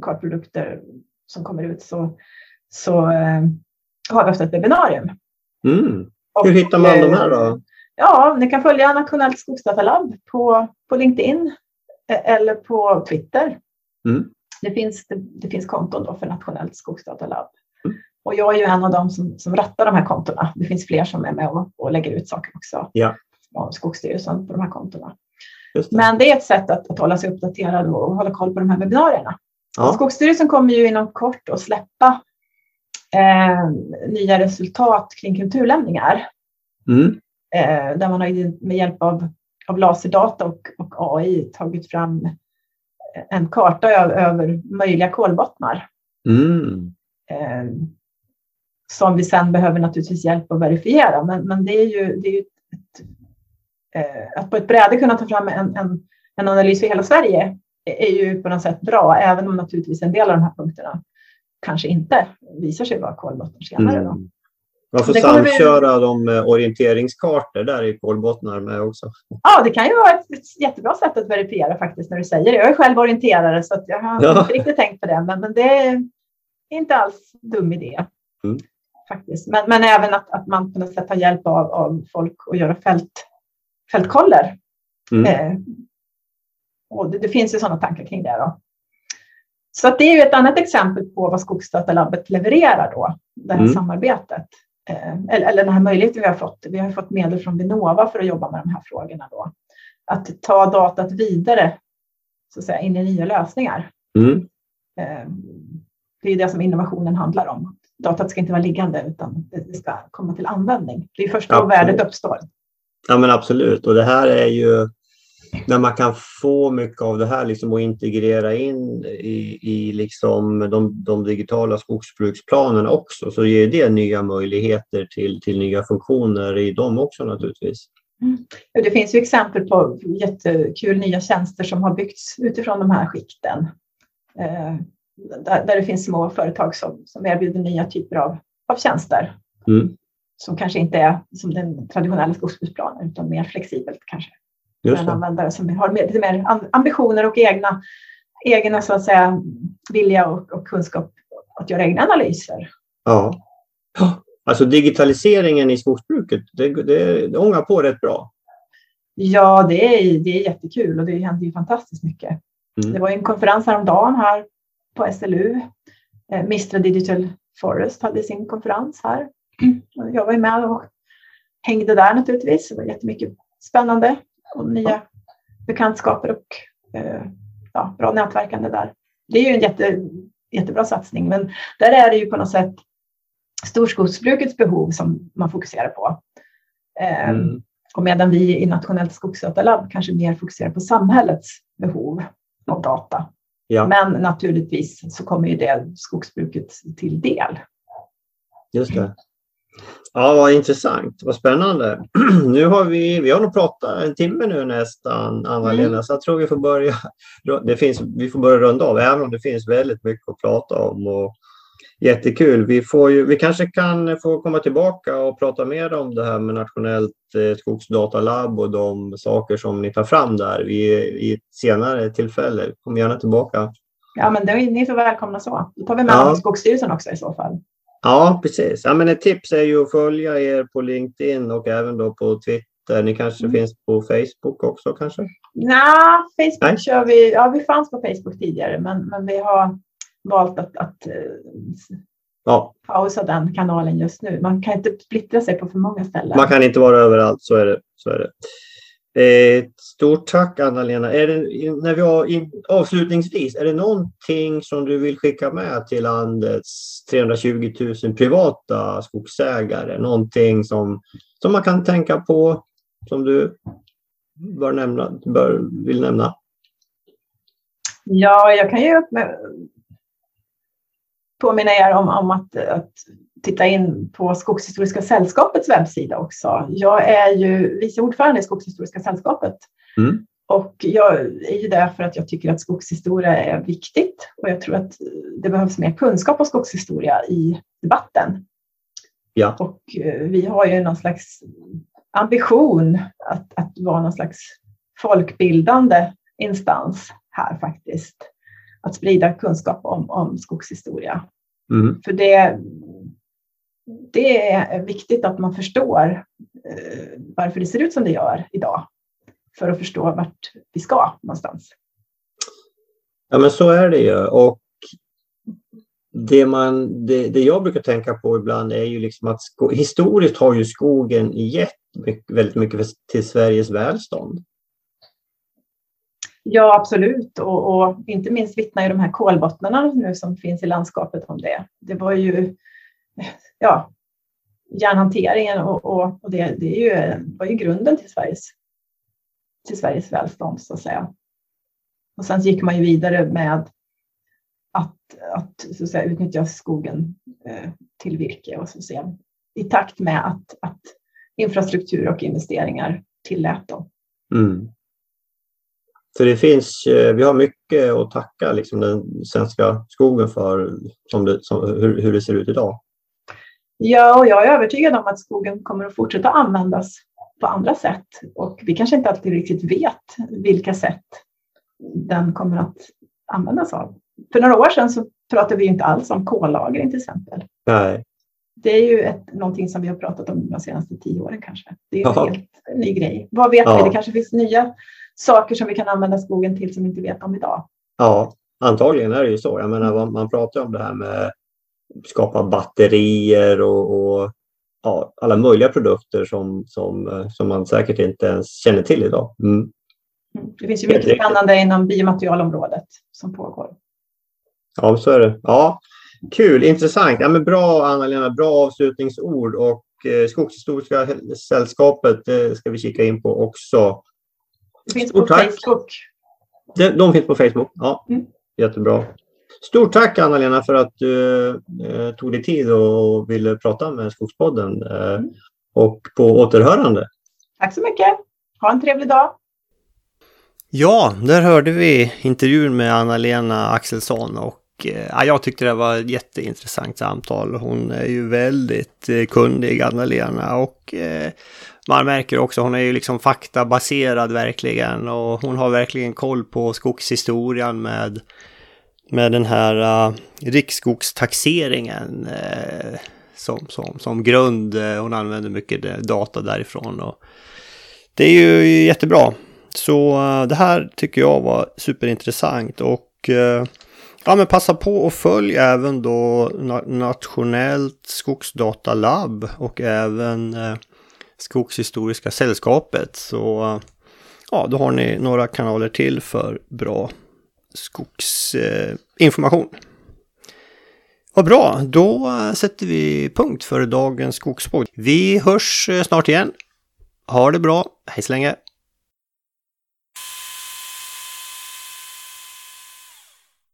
kartprodukter som kommer ut så, så eh, har vi ofta ett webbinarium. Mm. Och, Hur hittar man de eh, här då? Ja, ni kan följa Nationellt skogsdatalabb på, på LinkedIn eh, eller på Twitter. Mm. Det, finns, det, det finns konton då för Nationellt skogsdatalabb. Mm. Och jag är ju en av dem som, som rattar de här kontona. Det finns fler som är med och, och lägger ut saker också. Ja. Av Skogsstyrelsen på de här kontona. Det. Men det är ett sätt att, att hålla sig uppdaterad och hålla koll på de här webbinarierna. Ja. Skogsstyrelsen kommer ju inom kort att släppa nya resultat kring kulturlämningar. Mm. Eh, där man har med hjälp av, av laserdata och, och AI tagit fram en karta över, möjliga kolbottnar. Mm. Eh, som vi sen behöver naturligtvis hjälp att verifiera. Men, men det är ju, det är ju ett, eh, att på ett bräde kunna ta fram en, en, en analys för hela Sverige är ju på något sätt bra, även om naturligtvis en del av de här punkterna kanske inte visar sig vara kolbottnar senare. Då. Mm. Man får kommer vi- samköra de eh, orienteringskartor där i kolbottnar med också. Ja, det kan ju vara ett, ett jättebra sätt att verifiera faktiskt när du säger det. Jag är själv orienterare så jag har Ja. inte riktigt tänkt på det, men, men det är inte alls dum idé. Mm. Faktiskt. Men, men även att, att man på något sätt tar hjälp av, av folk och göra fält, fältkoller. Mm. Eh, och det, det finns ju sådana tankar kring det. Då. Så att det är ju ett annat exempel på vad Skogsdatalabbet levererar då, det här Mm. samarbetet. Eh, eller, eller den här möjligheten vi har fått. Vi har fått medel från Vinnova för att jobba med de här frågorna. Då. Att ta datat vidare så att säga, in i nya lösningar. Mm. Eh, det är det som innovationen handlar om. Datat ska inte vara liggande utan det det ska komma till användning. Det är först då Absolut. värdet uppstår. Ja men absolut. Och det här är ju när man kan få mycket av det här liksom och integrera in i, i liksom de, de digitala skogsbruksplanerna också så ger det nya möjligheter till, till nya funktioner i dem också naturligtvis. Det finns ju exempel på jättekul nya tjänster som har byggts utifrån de här skikten. Eh, där, där det finns små företag som, som erbjuder nya typer av, av tjänster. Mm. Som kanske inte är som den traditionella skogsbruksplanen utan mer flexibelt kanske. Just det. användare som har lite mer am- ambitioner och egna, egna så att säga, vilja och, och kunskap att göra egna analyser. Ja. Alltså digitaliseringen i skogsbruket, det, det, det ångar på rätt bra. Ja, det är, det är jättekul och det händer ju fantastiskt mycket. Mm. Det var en konferens häromdagen här på SLU. Eh, Mistra Digital Forest hade sin konferens här. Och Jag var med och hängde där naturligtvis. Det var jättemycket spännande och nya bekantskaper och eh, ja, bra nätverkande där. Det är ju en jätte, jättebra satsning, men där är det ju på något sätt storskogsbrukets behov som man fokuserar på. Eh, mm. Och medan vi i Nationellt skogsdatalab kanske mer fokuserar på samhällets behov av data. Ja. Men naturligtvis så kommer ju det skogsbruket till del. Just det. Ja, vad intressant. Vad spännande. <clears throat> Nu har vi, vi har nog pratat en timme nu nästan, Anna-Lena, mm. så jag tror vi får börja. <laughs> Det finns, vi får börja runda av, även om det finns väldigt mycket att prata om. Och jättekul. Vi, får ju, vi kanske kan få komma tillbaka och prata mer om det här med Nationellt eh, skogsdatalabb och de saker som ni tar fram där i ett senare tillfälle. Kom gärna tillbaka. Ja, men det ni är så välkomna så. Då tar vi med ja. Skogsstyrelsen också i så fall. Ja, precis. Ja, men ett tips är ju att följa er på LinkedIn och även då på Twitter. Ni kanske mm. finns på Facebook också kanske? Nah, Facebook Nej, kör vi. Ja, vi fanns på Facebook tidigare, men, men vi har valt att, att eh, ja. pausa den kanalen just nu. Man kan inte splittra sig på för många ställen. Man kan inte vara överallt, så är det. Så är det. Eh, stort tack Anna-Lena. Är det, när vi har avslutningsvis, är det någonting som du vill skicka med till landets 320 000 privata skogsägare? Någonting som, som man kan tänka på, som du bör nämna, bör, vill nämna? Ja, jag kan ju påminna er om, om att, att titta in på Skogshistoriska sällskapets webbsida också. Jag är ju vice ordförande i Skogshistoriska sällskapet. Mm. Och jag är ju där för att jag tycker att skogshistoria är viktigt och jag tror att det behövs mer kunskap om skogshistoria i debatten. Ja. Och eh, vi har ju någon slags ambition att, att vara någon slags folkbildande instans här faktiskt. Att sprida kunskap om, om skogshistoria. Mm. För det, det är viktigt att man förstår eh, varför det ser ut som det gör idag för att förstå vart vi ska någonstans. Ja, men så är det ju. Och det, man, det, det jag brukar tänka på ibland är ju liksom att historiskt har ju skogen gett mycket, väldigt mycket till Sveriges välstånd. Ja, absolut. Och, och, inte minst vittnar ju de här kolbottnarna nu som finns i landskapet om det. Det var ju ja, järnhanteringen och, och, och det, det är ju, var ju grunden till Sveriges, till Sveriges välstånd så att säga. Och sen gick man ju vidare med att, att, så att säga, utnyttja skogen eh, till virke och så att säga, i takt med att, att infrastruktur och investeringar tillät dem. Mm. Så det finns, eh, vi har mycket att tacka liksom den svenska skogen för som det, som, hur, hur det ser ut idag. Ja, och jag är övertygad om att skogen kommer att fortsätta användas på andra sätt och vi kanske inte alltid riktigt vet vilka sätt den kommer att användas av. För några år sedan så pratade vi inte alls om kollagring till exempel. Nej. Det är ju ett, någonting som vi har pratat om de senaste tio åren kanske. Det är en helt ny grej. Vad vet ja. vi? Det kanske finns nya saker som vi kan använda skogen till som vi inte vet om idag. Ja, antagligen är det ju så. Jag menar, man pratar om det här med skapa batterier och, och ja, alla möjliga produkter som, som, som man säkert inte ens känner till idag. Mm. mm det finns ju mycket spännande inom biomaterialområdet som pågår. Ja, så är det. Ja, kul, intressant. Ja, men bra Anna-Lena, bra avslutningsord och eh, Skogshistoriska sällskapet eh, ska vi kika in på också. Det finns Stort på tack. Facebook. De, de finns på Facebook, ja. Mm. Jättebra. Stort tack Anna-Lena för att du eh, tog dig tid och ville prata med Skogspodden. Eh, mm. Och på återhörande. Tack så mycket. Ha en trevlig dag. Ja, där hörde vi intervjun med Anna-Lena Axelsson och eh, ja, jag tyckte det var ett jätteintressant samtal. Hon är ju väldigt eh, kunnig, Anna-Lena, och eh, man märker också, hon är ju liksom faktabaserad verkligen och hon har verkligen koll på skogshistorien med med den här uh, riksskogstaxeringen uh, som, som, som grund. Uh, hon använder mycket data därifrån. Och det är ju jättebra. Så uh, det här tycker jag var superintressant och ja, men passa på och följ även då Nationellt skogsdatalabb och även Skogshistoriska sällskapet. Så ja, då har ni några kanaler till för bra skogsinformation. Eh, Vad bra, då sätter vi punkt för dagens skogspodd. Vi hörs eh, snart igen. Ha det bra, hej så länge!